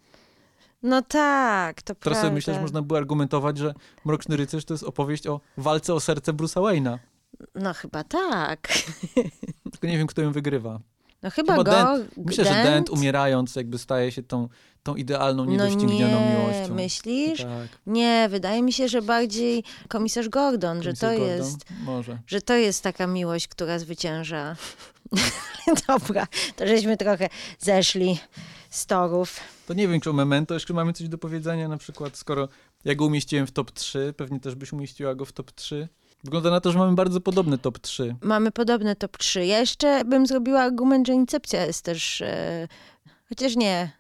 No tak, to Teraz prawda. sobie myślę, że można by argumentować, że Mroczny Rycerz to jest opowieść o walce o serce Bruce'a Wayne'a. No chyba tak. (laughs) Tylko nie wiem, kto ją wygrywa. No chyba, chyba go. Dent, myślę, Dent? że Dent umierając jakby staje się tą, tą idealną, niedoścignioną no nie, miłością. myślisz? Tak. Nie, wydaje mi się, że bardziej komisarz Gordon, komisarz że to Gordon? jest... Może. Że to jest taka miłość, która zwycięża (laughs) Dobra, to żeśmy trochę zeszli z torów. To nie wiem, czy o Memento jeszcze mamy coś do powiedzenia, na przykład skoro ja go umieściłem w top 3, pewnie też byś umieściła go w top 3. Wygląda na to, że mamy bardzo podobny top 3. Mamy podobne top 3. Ja jeszcze bym zrobiła argument, że Incepcja jest też... E, chociaż nie.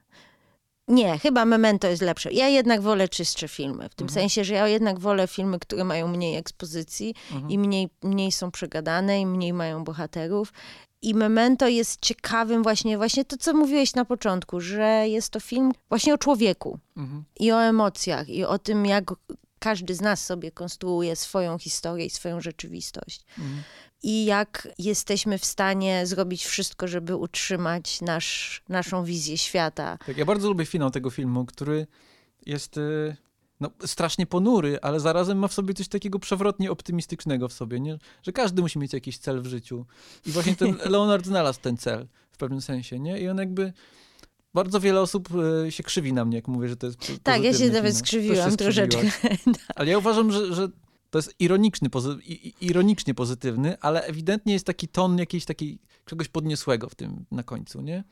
Nie, chyba Memento jest lepsze. Ja jednak wolę czystsze filmy. W tym Mhm. sensie, że ja jednak wolę filmy, które mają mniej ekspozycji Mhm. i mniej, mniej są przegadane i mniej mają bohaterów. I Memento jest ciekawym właśnie, właśnie to, co mówiłeś na początku, że jest to film właśnie o człowieku Mhm. i o emocjach i o tym, jak każdy z nas sobie konstruuje swoją historię i swoją rzeczywistość. Mhm. I jak jesteśmy w stanie zrobić wszystko, żeby utrzymać nasz, naszą wizję świata. Tak, ja bardzo lubię finał tego filmu, który jest y, no, strasznie ponury, ale zarazem ma w sobie coś takiego przewrotnie optymistycznego w sobie, nie? że każdy musi mieć jakiś cel w życiu. I właśnie ten (laughs) Leonard znalazł ten cel w pewnym sensie, nie? I on jakby... Bardzo wiele osób y, się krzywi na mnie, jak mówię, że to jest Tak, ja się pozytywny nawet finał. skrzywiłam się troszeczkę. skrzywiłaś. (laughs) Ale ja uważam, że, że to jest ironiczny, pozy- ironicznie pozytywny, ale ewidentnie jest taki ton jakiejś takiej, czegoś podniosłego w tym na końcu, nie?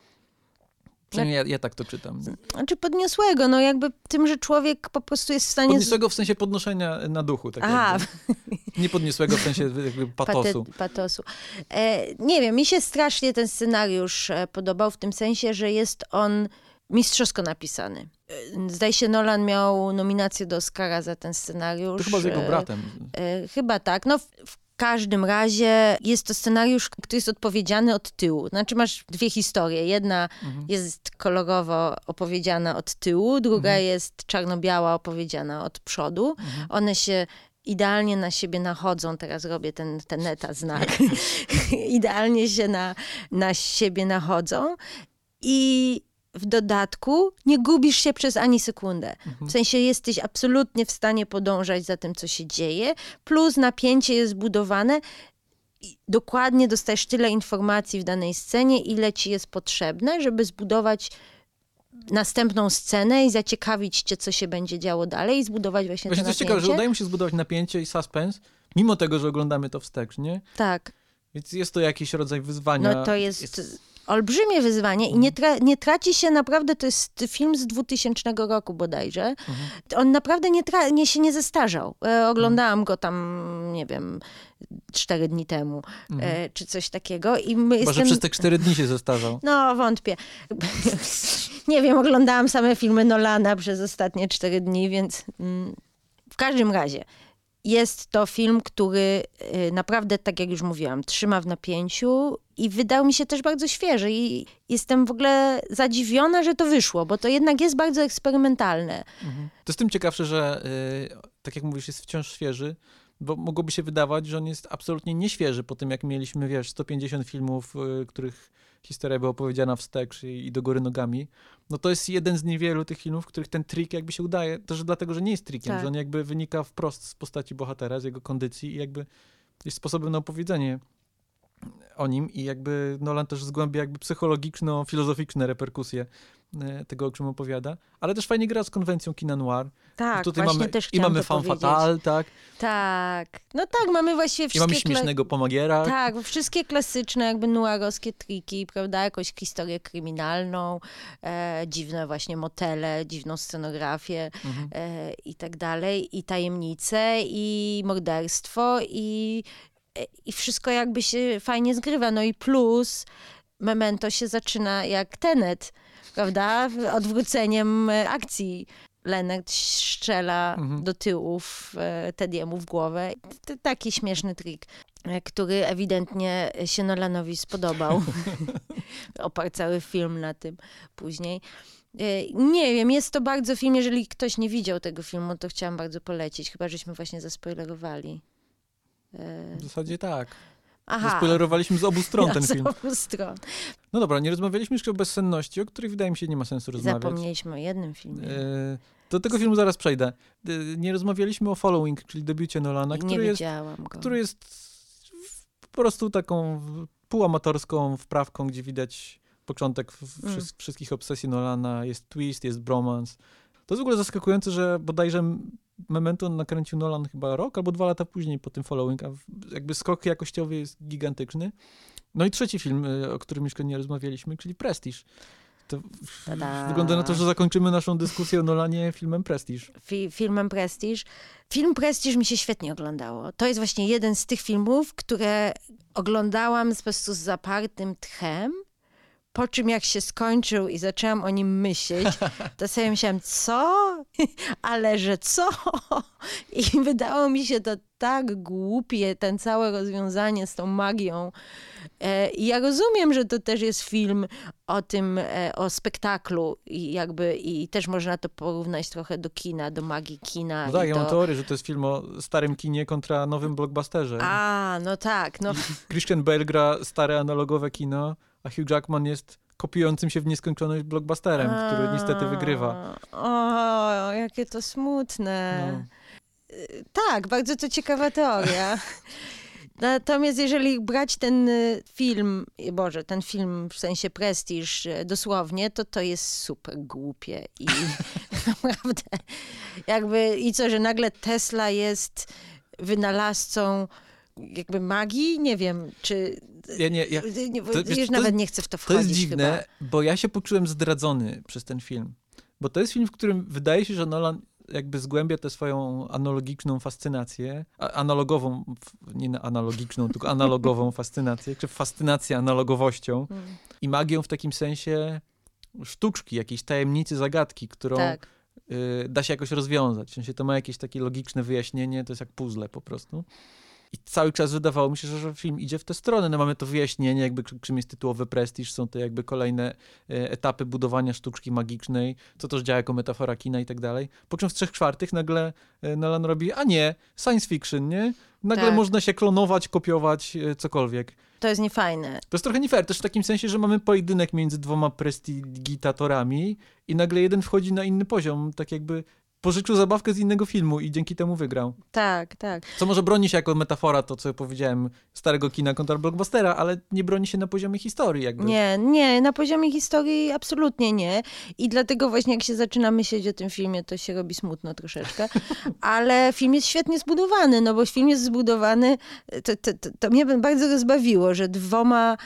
Przynajmniej ja, ja tak to czytam. Znaczy podniosłego, no jakby tym, że człowiek po prostu jest w stanie... Podniosłego w sensie podnoszenia na duchu. Tak Aha. (laughs) Nie podniosłego w sensie jakby patosu. Patosu. E, nie wiem, mi się strasznie ten scenariusz e, podobał w tym sensie, że jest on mistrzowsko napisany. E, Zdaje się, Nolan miał nominację do Oscara za ten scenariusz. To chyba z jego E, bratem. E, chyba tak. No, w, w każdym razie jest to scenariusz, który jest odpowiedziany od tyłu. Znaczy masz dwie historie. Jedna Mhm. jest kolorowo opowiedziana od tyłu, druga Mhm. jest czarno-biała opowiedziana od przodu. Mhm. One się idealnie na siebie nachodzą. Teraz robię ten, ten eta znak. (laughs) (laughs) idealnie się na, na siebie nachodzą. I w dodatku nie gubisz się przez ani sekundę. Mhm. W sensie jesteś absolutnie w stanie podążać za tym, co się dzieje, plus napięcie jest budowane. I dokładnie dostajesz tyle informacji w danej scenie, ile ci jest potrzebne, żeby zbudować następną scenę i zaciekawić cię, co się będzie działo dalej i zbudować właśnie, Właśnie to jest ciekawe, że napięcie. udaje mu się zbudować napięcie i suspens, mimo tego, że oglądamy to wstecz, nie? Tak, Więc jest to jakiś rodzaj wyzwania. no to jest, olbrzymie wyzwanie i nie, tra- nie traci się naprawdę, to jest film z 2000 roku bodajże. Mhm. On naprawdę nie, nie się nie zestarzał. E, oglądałam go tam, nie wiem, cztery dni temu, e, czy coś takiego. I my Chyba, że jestem... przez te cztery dni się zestarzał. (laughs) No, wątpię. nie wiem, oglądałam same filmy Nolana przez ostatnie cztery dni, więc mm, w każdym razie jest to film, który y, naprawdę, tak jak już mówiłam, trzyma w napięciu i wydał mi się też bardzo świeży i jestem w ogóle zadziwiona, że to wyszło, bo to jednak jest bardzo eksperymentalne. Mhm. To jest tym ciekawsze, że y, tak jak mówisz, jest wciąż świeży, bo mogłoby się wydawać, że on jest absolutnie nieświeży po tym, jak mieliśmy, wiesz, 150 filmów, y, których historia była opowiedziana wstecz i, i do góry nogami. No to jest jeden z niewielu tych filmów, w których ten trik jakby się udaje, też dlatego, że nie jest trikiem, Tak. że on jakby wynika wprost z postaci bohatera, z jego kondycji i jakby jest sposobem na opowiedzenie o nim i jakby Nolan też zgłębia jakby psychologiczno-filozoficzne reperkusje tego, o czym opowiada, ale też fajnie gra z konwencją kina noir. Tak, Tutaj właśnie mamy, też I mamy fan fatal, tak? Tak, no tak, mamy właściwie I wszystkie... mamy kla- śmiesznego pomagiera. Tak, wszystkie klasyczne jakby noirowskie triki, prawda? Jakąś historię kryminalną, e, dziwne właśnie motele, dziwną scenografię Mhm. e, i tak dalej, i tajemnice, i morderstwo, i, e, i wszystko jakby się fajnie zgrywa. No i plus Memento się zaczyna jak Tenet, prawda? Odwróceniem e, akcji. Leonard strzela Mhm. do tyłów e, Tediemu w głowę. T- Taki śmieszny trik, e, który ewidentnie się Nolanowi spodobał. (laughs) Oparł cały film na tym później. E, Nie wiem, jest to bardzo film, jeżeli ktoś nie widział tego filmu, to chciałam bardzo polecić, chyba żeśmy właśnie zaspoilerowali. W zasadzie tak. Aha. Zaspoilerowaliśmy z obu stron ten z film. obu stron. No dobra, nie rozmawialiśmy jeszcze o bezsenności, o której wydaje mi się nie ma sensu rozmawiać. Zapomnieliśmy o jednym filmie. E, Do tego filmu zaraz przejdę. E, Nie rozmawialiśmy o Following, czyli debiucie Nolana, nie który jest, który jest po prostu taką półamatorską wprawką, gdzie widać początek Mm. wszy- wszystkich obsesji Nolana. Jest twist, jest bromance. To jest w ogóle zaskakujące, że bodajże Memento nakręcił Nolan chyba rok albo dwa lata później po tym Following, a jakby skok jakościowy jest gigantyczny. No i trzeci film, y, o którym jeszcze nie rozmawialiśmy, czyli Prestige. To wygląda na to, że zakończymy naszą dyskusję o Nolanie filmem Prestige. Fi filmem Prestige. Film Prestige mi się świetnie oglądało. To jest właśnie jeden z tych filmów, które oglądałam po prostu z zapartym tchem. Po czym jak się skończył i zaczęłam o nim myśleć, to sobie myślałam, co? (laughs) Ale że co? I wydało mi się to tak głupie, ten całe rozwiązanie z tą magią. E, I ja rozumiem, że to też jest film o tym, e, o spektaklu i jakby i też można to porównać trochę do kina, do magii kina. No tak, ja do... mam teorię, że to jest film o starym kinie kontra nowym blockbusterze. A, no tak. No. Christian Bale gra stare analogowe kino, a Hugh Jackman jest kopiującym się w nieskończoność blockbusterem, a, który niestety wygrywa. O, jakie to smutne. No. Tak, bardzo to ciekawa teoria. (laughs) Natomiast jeżeli brać ten y, film, Boże, ten film w sensie prestiż y, dosłownie, to to jest super głupie i (laughs) naprawdę jakby i co, że nagle Tesla jest wynalazcą jakby magii? Nie wiem, czy... Ja nie, ja, to, wiesz, już nawet nie chcę w to wchodzić To jest dziwne, chyba. bo ja się poczułem zdradzony przez ten film. Bo to jest film, w którym wydaje się, że Nolan jakby zgłębia tę swoją analogiczną fascynację, analogową, nie analogiczną, tylko (laughs) analogową fascynację, czy fascynację analogowością hmm. i magią w takim sensie sztuczki, jakiejś tajemnicy, zagadki, którą tak. y, da się jakoś rozwiązać. W sensie to ma jakieś takie logiczne wyjaśnienie, to jest jak puzzle po prostu. I cały czas wydawało mi się, że, film idzie w tę stronę. No mamy to wyjaśnienie, jakby czym jest tytułowy prestiż, są to jakby kolejne e, etapy budowania sztuczki magicznej, co też działa jako metafora kina i tak dalej. Po czym w trzech czwartych nagle e, Nolan robi, a nie, science fiction, nie? Nagle tak. można się klonować, kopiować, e, cokolwiek. To jest niefajne. To jest trochę nie fair, też w takim sensie, że mamy pojedynek między dwoma prestigitatorami i nagle jeden wchodzi na inny poziom, tak jakby pożyczył zabawkę z innego filmu i dzięki temu wygrał. Tak, tak. Co może broni się jako metafora, to co powiedziałem, starego kina kontra blockbustera, ale nie broni się na poziomie historii jakby. Nie, nie, na poziomie historii absolutnie nie. I dlatego właśnie jak się zaczyna myśleć o tym filmie, to się robi smutno troszeczkę. (laughs) ale film jest świetnie zbudowany, no bo film jest zbudowany, to, to, to, to mnie bardzo rozbawiło, że dwoma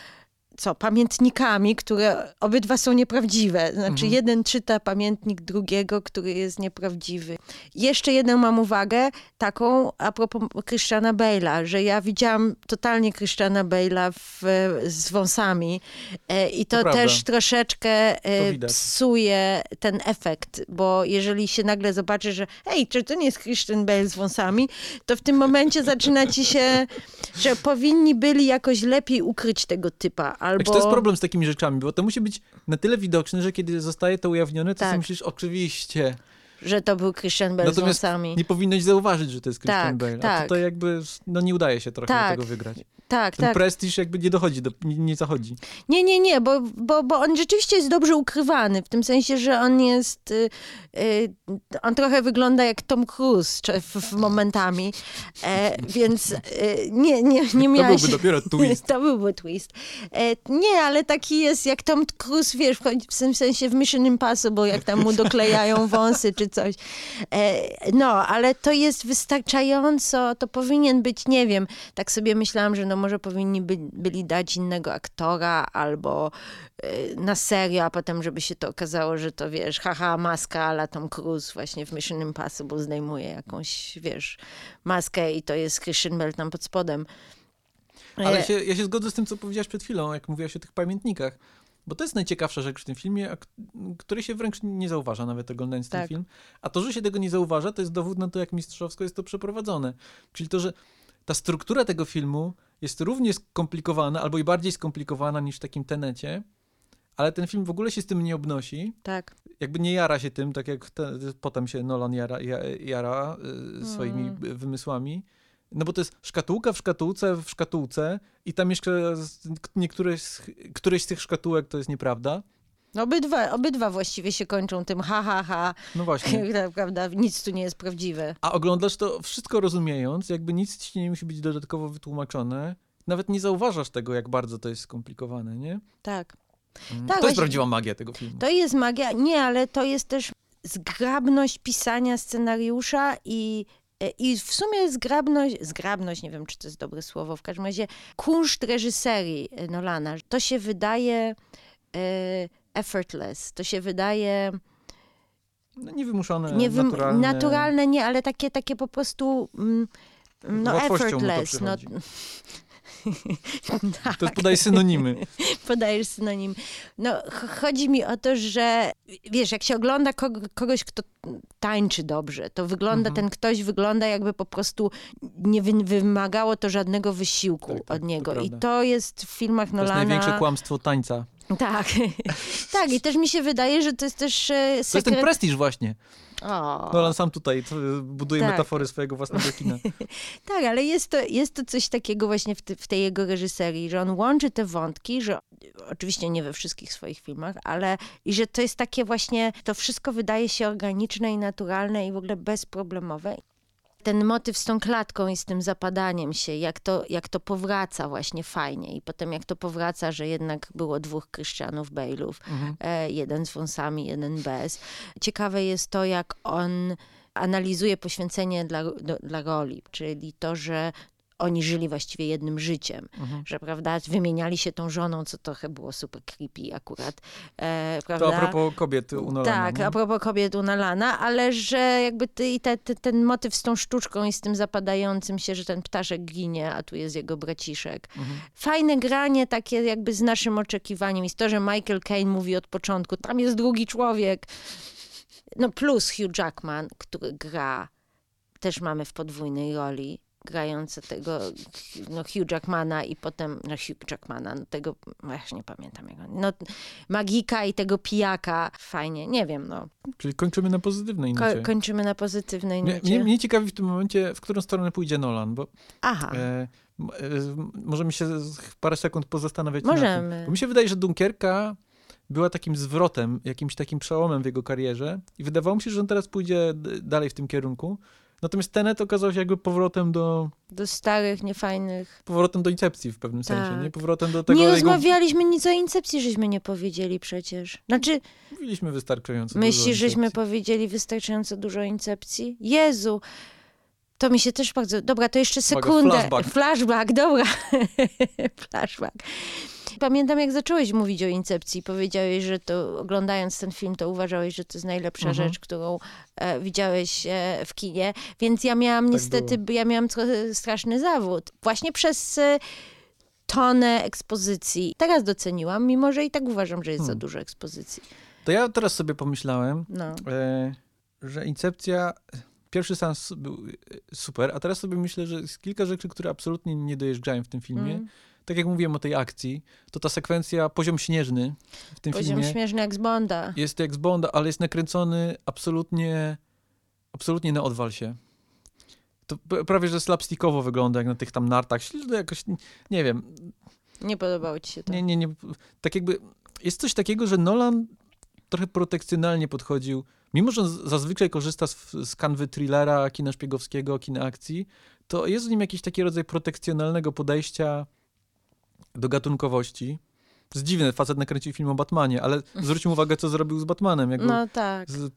co, pamiętnikami, które obydwa są nieprawdziwe. Znaczy, mhm. jeden czyta pamiętnik drugiego, który jest nieprawdziwy. Jeszcze jedną mam uwagę, taką a propos Christiana Bale'a, że ja widziałam totalnie Christiana Bale'a w, z wąsami e, i to, to też troszeczkę e, psuje ten efekt, bo jeżeli się nagle zobaczy, że hej, czy to nie jest Christian Bale z wąsami, to w tym momencie zaczyna ci się, że powinni byli jakoś lepiej ukryć tego typa, albo... Znaczy, to jest problem z takimi rzeczami, bo to musi być na tyle widoczne, że kiedy zostaje to ujawnione, to tak. sobie myślisz, oczywiście że to był Christian Bale Natomiast z wąsami. nie powinnoś zauważyć, że to jest Christian tak, Bale. A tak. tutaj jakby no, nie udaje się trochę tak. tego wygrać. Tak, Ten tak. prestiż jakby nie dochodzi, do, nie, nie zachodzi. Nie, nie, nie, bo, bo, bo on rzeczywiście jest dobrze ukrywany, w tym sensie, że on jest, y, y, on trochę wygląda jak Tom Cruise w, w momentami, e, więc y, nie, nie, nie miałaś... To byłby dopiero twist. (laughs) to byłby twist. E, nie, ale taki jest jak Tom Cruise, wiesz, w tym sensie w Mission Impossible, jak tam mu doklejają (laughs) wąsy czy coś. E, no, ale to jest wystarczająco, to powinien być, nie wiem, tak sobie myślałam, że no może powinni by, byli dać innego aktora albo y, na serio, a potem żeby się to okazało, że to wiesz, haha, maska ala Tom Cruise właśnie w Mission Impossible zdejmuje jakąś, wiesz, maskę i to jest Christian Bale tam pod spodem. Ale e, się, ja się zgodzę z tym, co powiedziałaś przed chwilą, jak mówiłaś o tych pamiętnikach. Bo to jest najciekawsza rzecz w tym filmie, której się wręcz nie zauważa, nawet oglądając tak. ten film. A to, że się tego nie zauważa, to jest dowód na to, jak mistrzowsko jest to przeprowadzone. Czyli to, że ta struktura tego filmu jest równie skomplikowana, albo i bardziej skomplikowana niż w takim tenecie, ale ten film w ogóle się z tym nie obnosi. Tak. Jakby nie jara się tym, tak jak te, potem się Nolan jara, jara y, swoimi mm. wymysłami. No bo to jest szkatułka w szkatułce w szkatułce i tam jeszcze niektóre z, któreś z tych szkatułek to jest nieprawda. Obydwa, obydwa właściwie się kończą tym ha, ha, ha. No właśnie. (laughs) Prawda, nic tu nie jest prawdziwe. A oglądasz to wszystko rozumiejąc, jakby nic ci nie musi być dodatkowo wytłumaczone. Nawet nie zauważasz tego, jak bardzo to jest skomplikowane, nie? Tak. Mm. tak to jest prawdziwa magia tego filmu. To jest magia, nie, ale to jest też zgrabność pisania scenariusza i E, I w sumie zgrabność, zgrabność, nie wiem, czy to jest dobre słowo, w każdym razie kunszt reżyserii Nolana, to się wydaje e, effortless, to się wydaje... No, niewymuszone, nie naturalne. Naturalne nie, ale takie, takie po prostu... Mm, no effortless. No, (laughs) tak. To podaje synonimy. (laughs) Podajesz synonim. No, chodzi mi o to, że wiesz, jak się ogląda kogoś, kto tańczy dobrze, to wygląda, mhm. ten ktoś wygląda jakby po prostu nie wy wymagało to żadnego wysiłku tak, tak, od niego. To I to jest w filmach Nolana... To jest największe kłamstwo tańca. Tak, (laughs) tak i też mi się wydaje, że to jest też sekret... To jest ten prestiż właśnie. O. Nolan sam tutaj buduje tak. metafory swojego własnego (laughs) kina. tak, ale jest to, jest to coś takiego właśnie w, te, w, tej jego reżyserii, że on łączy te wątki, że oczywiście nie we wszystkich swoich filmach, ale i że to jest takie właśnie, to wszystko wydaje się organiczne i naturalne i w ogóle bezproblemowe ten motyw z tą klatką i z tym zapadaniem się, jak to, jak to powraca właśnie fajnie. I potem jak to powraca, że jednak było dwóch Christianów Bale'ów, mhm. e, jeden z wąsami, jeden bez. Ciekawe jest to, jak on analizuje poświęcenie dla, do, dla roli, czyli to, że oni żyli właściwie jednym życiem, mhm. że prawda, wymieniali się tą żoną, co trochę było super creepy akurat. E, prawda? To a propos kobiet u Nolana. Tak, nie? a propos kobiet u Nolana, ale że jakby ty, te, te, ten motyw z tą sztuczką i z tym zapadającym się, że ten ptaszek ginie, a tu jest jego braciszek. Mhm. Fajne granie takie jakby z naszym oczekiwaniem i to, że Michael Caine mówi od początku, tam jest drugi człowiek. No plus Hugh Jackman, który gra też mamy w podwójnej roli grające tego no, Hugh Jackmana i potem, no Hugh Jackmana, no, tego, no, ja nie pamiętam jego, no Magika i tego pijaka, fajnie, nie wiem, no. Czyli kończymy na pozytywnej nocie. Ko kończymy na pozytywnej nocie. Mnie, mnie, ciekawi w tym momencie, w którą stronę pójdzie Nolan, bo Aha. E, e, możemy się parę sekund pozastanawiać Możemy. nad tym. Bo mi się wydaje, że Dunkierka była takim zwrotem, jakimś takim przełomem w jego karierze i wydawało mi się, że on teraz pójdzie dalej w tym kierunku. Natomiast Tenet okazał się jakby powrotem do... Do starych, niefajnych... Powrotem do Incepcji w pewnym tak. sensie, nie? Powrotem do tego... Nie rozmawialiśmy nic o Incepcji, żeśmy nie powiedzieli przecież. Znaczy... Mówiliśmy wystarczająco Myślisz, żeśmy powiedzieli wystarczająco dużo o Incepcji? Jezu! To mi się też bardzo... Dobra, to jeszcze sekundę. Flashback. Flashback, dobra. (laughs) flashback. Pamiętam, jak zacząłeś mówić o Incepcji. Powiedziałeś, że to oglądając ten film, to uważałeś, że to jest najlepsza mhm. rzecz, którą e, widziałeś e, w kinie. Więc ja miałam tak niestety, było. ja miałam trochę straszny zawód. Właśnie przez e, tonę ekspozycji. Teraz doceniłam, mimo że i tak uważam, że jest hmm. za dużo ekspozycji. To ja teraz sobie pomyślałem, no. E, że Incepcja pierwszy sens był e, super, a teraz sobie myślę, że jest kilka rzeczy, które absolutnie nie dojeżdżają w tym filmie. Mm tak jak mówiłem o tej akcji, to ta sekwencja, poziom śnieżny w tym poziom filmie... Poziom śnieżny jak z Bonda. Jest jak z Bonda, ale jest nakręcony absolutnie, absolutnie na odwalsie. To prawie, że slapstickowo wygląda, jak na tych tam nartach. Jakoś, nie wiem. Nie podobało ci się to? Nie, nie, nie. Tak jakby, jest coś takiego, że Nolan trochę protekcjonalnie podchodził, mimo że zazwyczaj korzysta z, z kanwy thrillera, kina szpiegowskiego, kina akcji, to jest w nim jakiś taki rodzaj protekcjonalnego podejścia do gatunkowości. To jest dziwne, facet nakręcił film o Batmanie, ale zwróćmy uwagę, co zrobił z Batmanem. Jakby no tak. Z,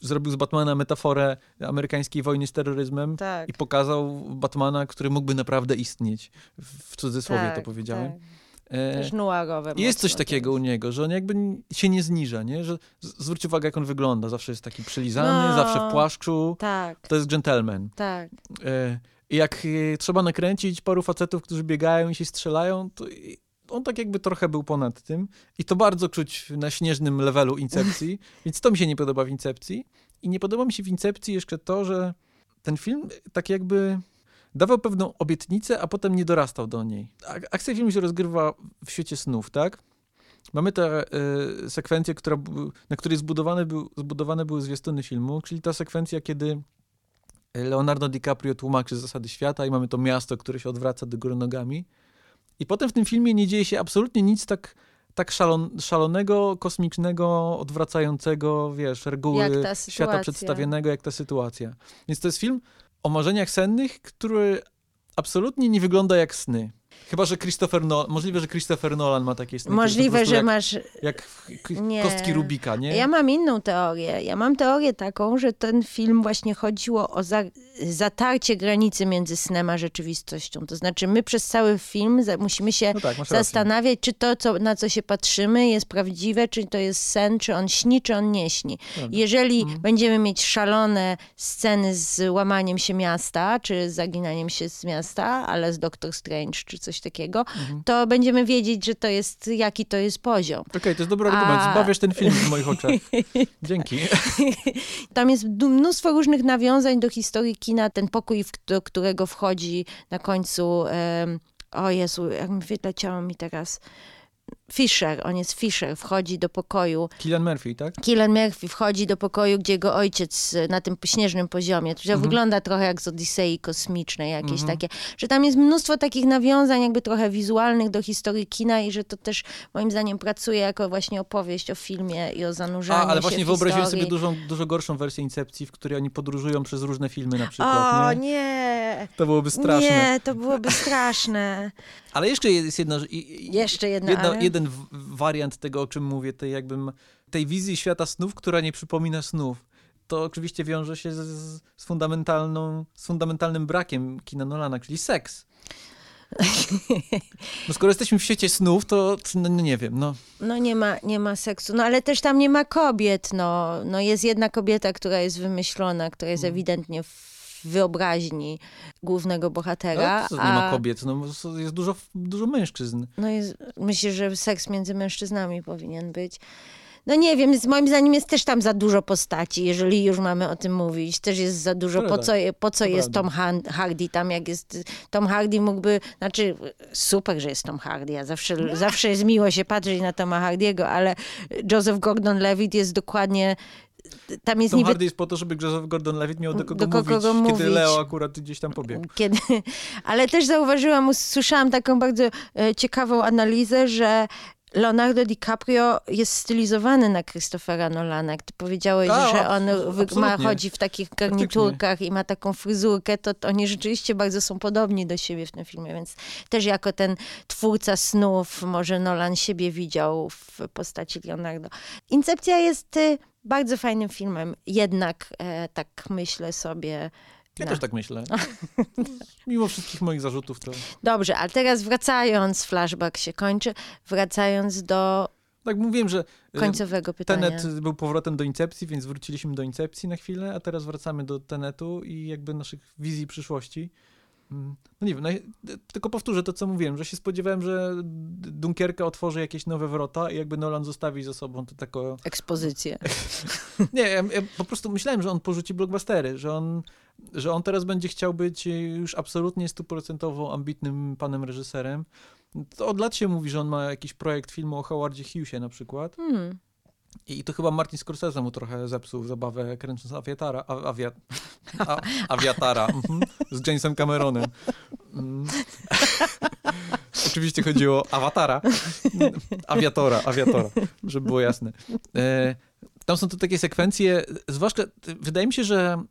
zrobił z Batmana metaforę amerykańskiej wojny z terroryzmem tak. i pokazał Batmana, który mógłby naprawdę istnieć. W cudzysłowie tak, to powiedziałem. Tak. E, Też. Jest coś takiego u niego, że on jakby się nie zniża, nie? Że zwróć uwagę, jak on wygląda. Zawsze jest taki przylizany, no, zawsze w płaszczu. Tak. To jest gentleman. Tak. E, i jak y, trzeba nakręcić paru facetów, którzy biegają i się strzelają, to on tak jakby trochę był ponad tym. I to bardzo czuć na śnieżnym levelu Incepcji. (laughs) Więc to mi się nie podoba w Incepcji. I nie podoba mi się w Incepcji jeszcze to, że ten film tak jakby dawał pewną obietnicę, a potem nie dorastał do niej. Akcja filmu się rozgrywa w świecie snów, tak? Mamy tę y, sekwencję, która, na której zbudowane, był, zbudowane były zwiastuny filmu, czyli ta sekwencja, kiedy Leonardo DiCaprio tłumaczy zasady świata i mamy to miasto, które się odwraca do góry nogami. I potem w tym filmie nie dzieje się absolutnie nic tak, tak szalon, szalonego, kosmicznego, odwracającego, wiesz, reguły świata przedstawionego, jak ta sytuacja. Więc to jest film o marzeniach sennych, który absolutnie nie wygląda jak sny. Chyba, że Christopher Nolan, możliwe, że Christopher Nolan ma takie sny. Możliwe, że jak, masz... Jak Nie. kostki Rubika, nie? Ja mam inną teorię. Ja mam teorię taką, że ten film właśnie chodziło o za, zatarcie granicy między snem a rzeczywistością. To znaczy my przez cały film za, musimy się No tak, zastanawiać, czy to, co, na co się patrzymy, jest prawdziwe, czy to jest sen, czy on śni, czy on nie śni. Jeżeli Mhm. będziemy mieć szalone sceny z łamaniem się miasta, czy zaginaniem się z miasta, ale z Doctor Strange, czy coś takiego, Mhm. to będziemy wiedzieć, że to jest, jaki to jest poziom. Okej, to jest dobry argument. A- Zbawiasz ten film w moich oczach. (laughs) Dzięki. (laughs) Tam jest mnóstwo różnych nawiązań do historii kina. Ten pokój, do którego wchodzi na końcu, em, o Jezu, jak mi wyleciało mi teraz, Fisher, on jest Fisher, wchodzi do pokoju. Killian Murphy, tak? Killian Murphy wchodzi do pokoju, gdzie jego ojciec e, na tym śnieżnym poziomie, to Mhm. wygląda trochę jak z Odisei kosmicznej, jakieś Mhm. takie, że tam jest mnóstwo takich nawiązań jakby trochę wizualnych do historii kina i że to też moim zdaniem pracuje jako właśnie opowieść o filmie i o zanurzaniu A, ale się właśnie w wyobraziłem historii. sobie dużą, dużo gorszą wersję Incepcji, w której oni podróżują przez różne filmy na przykład, O nie? nie! To byłoby straszne. Nie, to byłoby straszne. (laughs) Ale jeszcze jest jedna... Jeszcze jedna, jedna, ale... jeden w- wariant tego, o czym mówię, tej jakby tej wizji świata snów, która nie przypomina snów. To oczywiście wiąże się z, z, fundamentalną, z fundamentalnym brakiem kina Nolana, czyli seks. (laughs) No skoro jesteśmy w świecie snów, to no, no nie wiem, no. No nie ma, nie ma seksu, no ale też tam nie ma kobiet, no. no jest jedna kobieta, która jest wymyślona, która jest Mm. ewidentnie w wyobraźni głównego bohatera. Co, nie ma a- kobiet, no jest dużo, dużo mężczyzn. No jest, myślę, że seks między mężczyznami powinien być. No nie wiem, z moim zdaniem jest też tam za dużo postaci, jeżeli już mamy o tym mówić. Też jest za dużo, po Prawda. co, po co jest. Tom Hardy tam, jak jest... Tom Hardy mógłby, znaczy super, że jest Tom Hardy, ja zawsze, zawsze jest miło się patrzeć na Toma Hardiego, ale Joseph Gordon-Levitt jest dokładnie... Tam jest Tom niby Hardy jest po to, żeby Joseph Gordon-Levitt miał do kogo, Do kogo mówić, mówić. kiedy Leo akurat gdzieś tam pobiegł. Kiedy, ale też zauważyłam, usłyszałam taką bardzo e, ciekawą analizę, że Leonardo DiCaprio jest stylizowany na Christophera Nolana. Jak ty powiedziałeś, A, że on ma, chodzi w takich garniturkach i ma taką fryzurkę, to, to oni rzeczywiście bardzo są podobni do siebie w tym filmie, więc też jako ten twórca snów, może Nolan siebie widział w postaci Leonardo. Incepcja jest y, bardzo fajnym filmem, jednak e, tak myślę sobie, Ja No. też tak myślę. (laughs) Mimo wszystkich moich zarzutów, to Dobrze, ale teraz wracając, flashback się kończy, wracając do tak mówiłem, że e, końcowego pytania. Tenet był powrotem do Incepcji, więc wróciliśmy do Incepcji na chwilę, a teraz wracamy do Tenetu i jakby naszych wizji przyszłości. Mm, No nie wiem, no, tylko powtórzę to, co mówiłem, że się spodziewałem, że Dunkierka otworzy jakieś nowe wrota i jakby Nolan zostawi za sobą to tako... Ekspozycję. (laughs) Nie, ja, ja po prostu myślałem, że on porzuci blockbustery, że on, że on teraz będzie chciał być już absolutnie stuprocentowo ambitnym panem reżyserem. To od lat się mówi, że on ma jakiś projekt filmu o Howardzie Hughesie na przykład. Hmm. I to chyba Martin Scorsese mu trochę zepsuł zabawę kręcąc awiatara, a, awia, a, (laughs) awiatara mhm, z Jamesem Cameronem. Mm. (laughs) Oczywiście chodziło o awatara, awiatora, awiatora, żeby było jasne. E, tam są to takie sekwencje, zwłaszcza wydaje mi się, że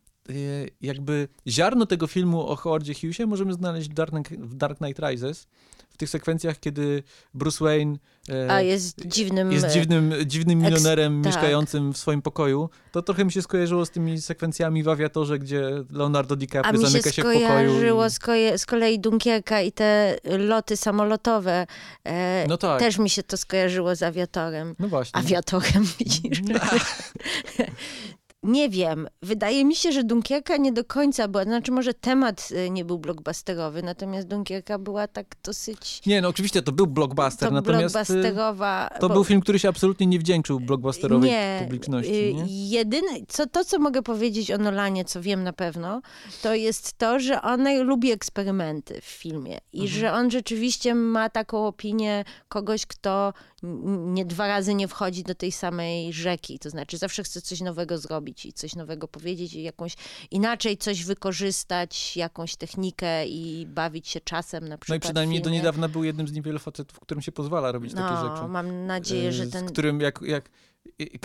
jakby ziarno tego filmu o Howardzie Hughesie możemy znaleźć w Dark, w Dark Knight Rises, w tych sekwencjach, kiedy Bruce Wayne e, A jest dziwnym... jest e, dziwnym, dziwnym eks- milionerem tak. mieszkającym w swoim pokoju. To trochę mi się skojarzyło z tymi sekwencjami w awiatorze, gdzie Leonardo A DiCaprio mi się zamyka się w pokoju. skojarzyło I... z, koje, z kolei Dunkierka i te loty samolotowe. E, No tak. Też mi się to skojarzyło z awiatorem. No właśnie. Awiatorem, widzisz? (laughs) Nie wiem. Wydaje mi się, że Dunkierka nie do końca była, znaczy może temat y, nie był blockbusterowy, natomiast Dunkierka była tak dosyć Nie, no oczywiście to był blockbuster, to natomiast y, blockbusterowa. to bo- był film, który się absolutnie nie wdzięczył blockbusterowej nie, publiczności. y, Nie? Jedyne, co, to, co mogę powiedzieć o Nolanie, co wiem na pewno, to jest to, że on lubi eksperymenty w filmie i Mhm. że on rzeczywiście ma taką opinię kogoś, kto nie dwa razy nie wchodzi do tej samej rzeki. To znaczy zawsze chce coś nowego zrobić i coś nowego powiedzieć i jakąś inaczej coś wykorzystać, jakąś technikę i bawić się czasem na No i przykład przynajmniej do niedawna był jednym z niewielu facetów, którym się pozwala robić takie No, rzeczy. mam nadzieję, że Y, ten... Z którym jak, jak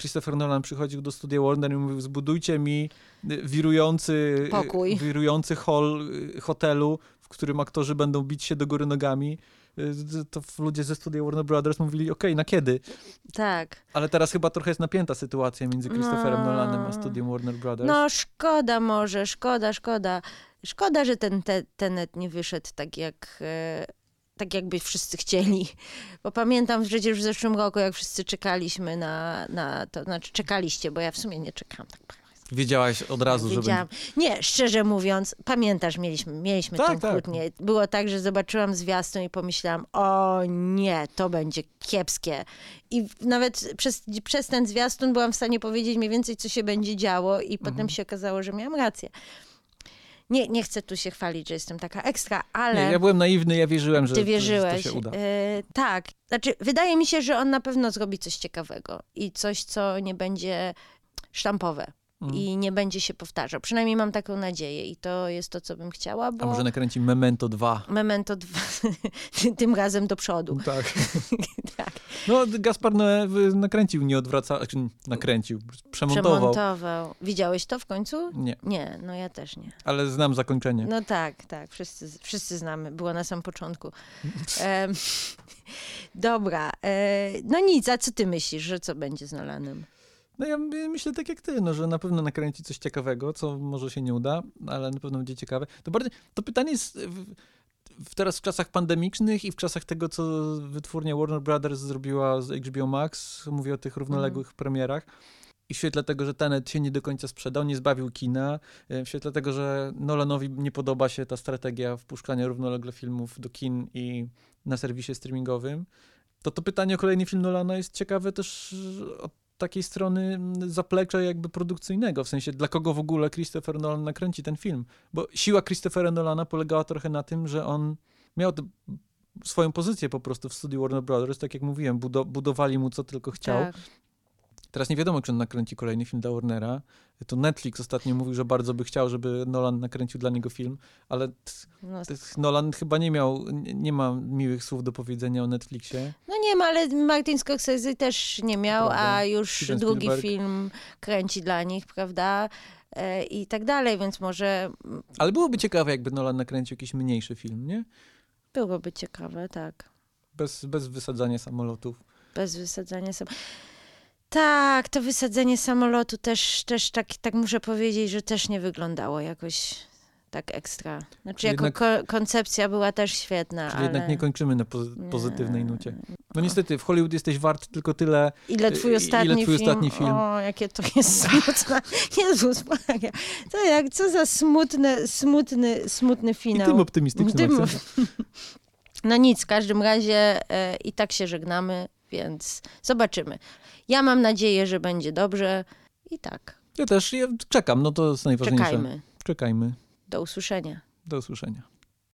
Christopher Nolan przychodził do studia Warner i mówił, zbudujcie mi y, wirujący, y, Pokój. wirujący hall y, hotelu, w którym aktorzy będą bić się do góry nogami, to ludzie ze studia Warner Brothers mówili, okej, na kiedy? Tak. Ale teraz chyba trochę jest napięta sytuacja między Christopherem No. Nolanem a studiem Warner Brothers. No szkoda może, szkoda, szkoda. Szkoda, że ten te, Tenet nie wyszedł tak jak... E, tak jakby wszyscy chcieli. Bo pamiętam przecież w zeszłym roku, jak wszyscy czekaliśmy na, na to, znaczy czekaliście, bo ja w sumie nie czekałam tak. Wiedziałaś od razu, że Wiedziałam. Nie, szczerze mówiąc, pamiętasz, mieliśmy, mieliśmy Tak, tą tak. kłótnię. Było tak, że zobaczyłam zwiastun i pomyślałam, o nie, to będzie kiepskie. I nawet przez, przez ten zwiastun byłam w stanie powiedzieć mniej więcej, co się będzie działo i Mhm. potem się okazało, że miałam rację. Nie, nie chcę tu się chwalić, że jestem taka ekstra, ale... Nie, ja byłem naiwny, ja wierzyłem, że, Ty że wierzyłeś. to się uda. E, tak. Znaczy, wydaje mi się, że on na pewno zrobi coś ciekawego i coś, co nie będzie sztampowe. Mhm. I nie będzie się powtarzał. Przynajmniej mam taką nadzieję i to jest to, co bym chciała, bo A może nakręci Memento 2. Memento dwa, (laughs) tym razem do przodu. (laughs) Tak. (laughs) Tak. No, Gaspar Noé y, nakręcił, nie odwraca, znaczy nakręcił, przemontował. Przemontował. Widziałeś to w końcu? Nie, Nie, no ja też nie. ale znam zakończenie. No tak, tak, wszyscy, wszyscy znamy, było na samym początku. Dobra, e, no nic, a co ty myślisz, że co będzie z Nolanem? No ja my- myślę tak jak ty, no, że na pewno nakręci coś ciekawego, co może się nie uda, ale na pewno będzie ciekawe. To, bardziej, to pytanie jest w, w teraz w czasach pandemicznych i w czasach tego, co wytwórnia Warner Brothers zrobiła z HBO Max, mówię o tych równoległych premierach, i w świetle tego, że Tenet się nie do końca sprzedał, nie zbawił kina, e, w świetle tego, że Nolanowi nie podoba się ta strategia wpuszczania równolegle filmów do kin i na serwisie streamingowym, to to pytanie o kolejny film Nolana jest ciekawe też od takiej strony mm, zaplecza jakby produkcyjnego, w sensie dla kogo w ogóle Christopher Nolan nakręci ten film. Bo siła Christophera Nolana polegała trochę na tym, że on miał swoją pozycję po prostu w studiu Warner Brothers, tak jak mówiłem, budo- budowali mu co tylko chciał. Tak. Teraz nie wiadomo, czy on nakręci kolejny film dla Warnera. To Netflix ostatnio mówił, że bardzo by chciał, żeby Nolan nakręcił dla niego film, ale No, Nolan chyba nie miał, nie, ma miłych słów do powiedzenia o Netflixie. no nie ma, ale Martin Scorsese też nie miał, Prawda. a już Steven drugi Spielberg. film kręci dla nich, prawda? E, I tak dalej, więc może Ale byłoby ciekawe, jakby Nolan nakręcił jakiś mniejszy film, nie? byłoby ciekawe, tak. Bez, bez wysadzania samolotów. Bez wysadzania sam. Tak, to wysadzenie samolotu też, też tak, tak muszę powiedzieć, że też nie wyglądało jakoś tak ekstra. Znaczy, Czyli jako jednak- ko- koncepcja była też świetna, Czyli ale... jednak nie kończymy na Nie. pozytywnej nucie. No niestety, w Hollywood jesteś wart tylko tyle. Ile twój Ile ostatni, twój film? ostatni film? O, jakie to jest smutne. (laughs) Jezus Maria. To jak, co za smutny, smutny, smutny I finał. tym optymistycznym Tym-. (laughs) No nic, w każdym razie e, i tak się żegnamy, więc zobaczymy. Ja mam nadzieję, że będzie dobrze i tak. Ja też ja czekam, no to jest najważniejsze. Czekajmy. Czekajmy. Do usłyszenia. Do usłyszenia.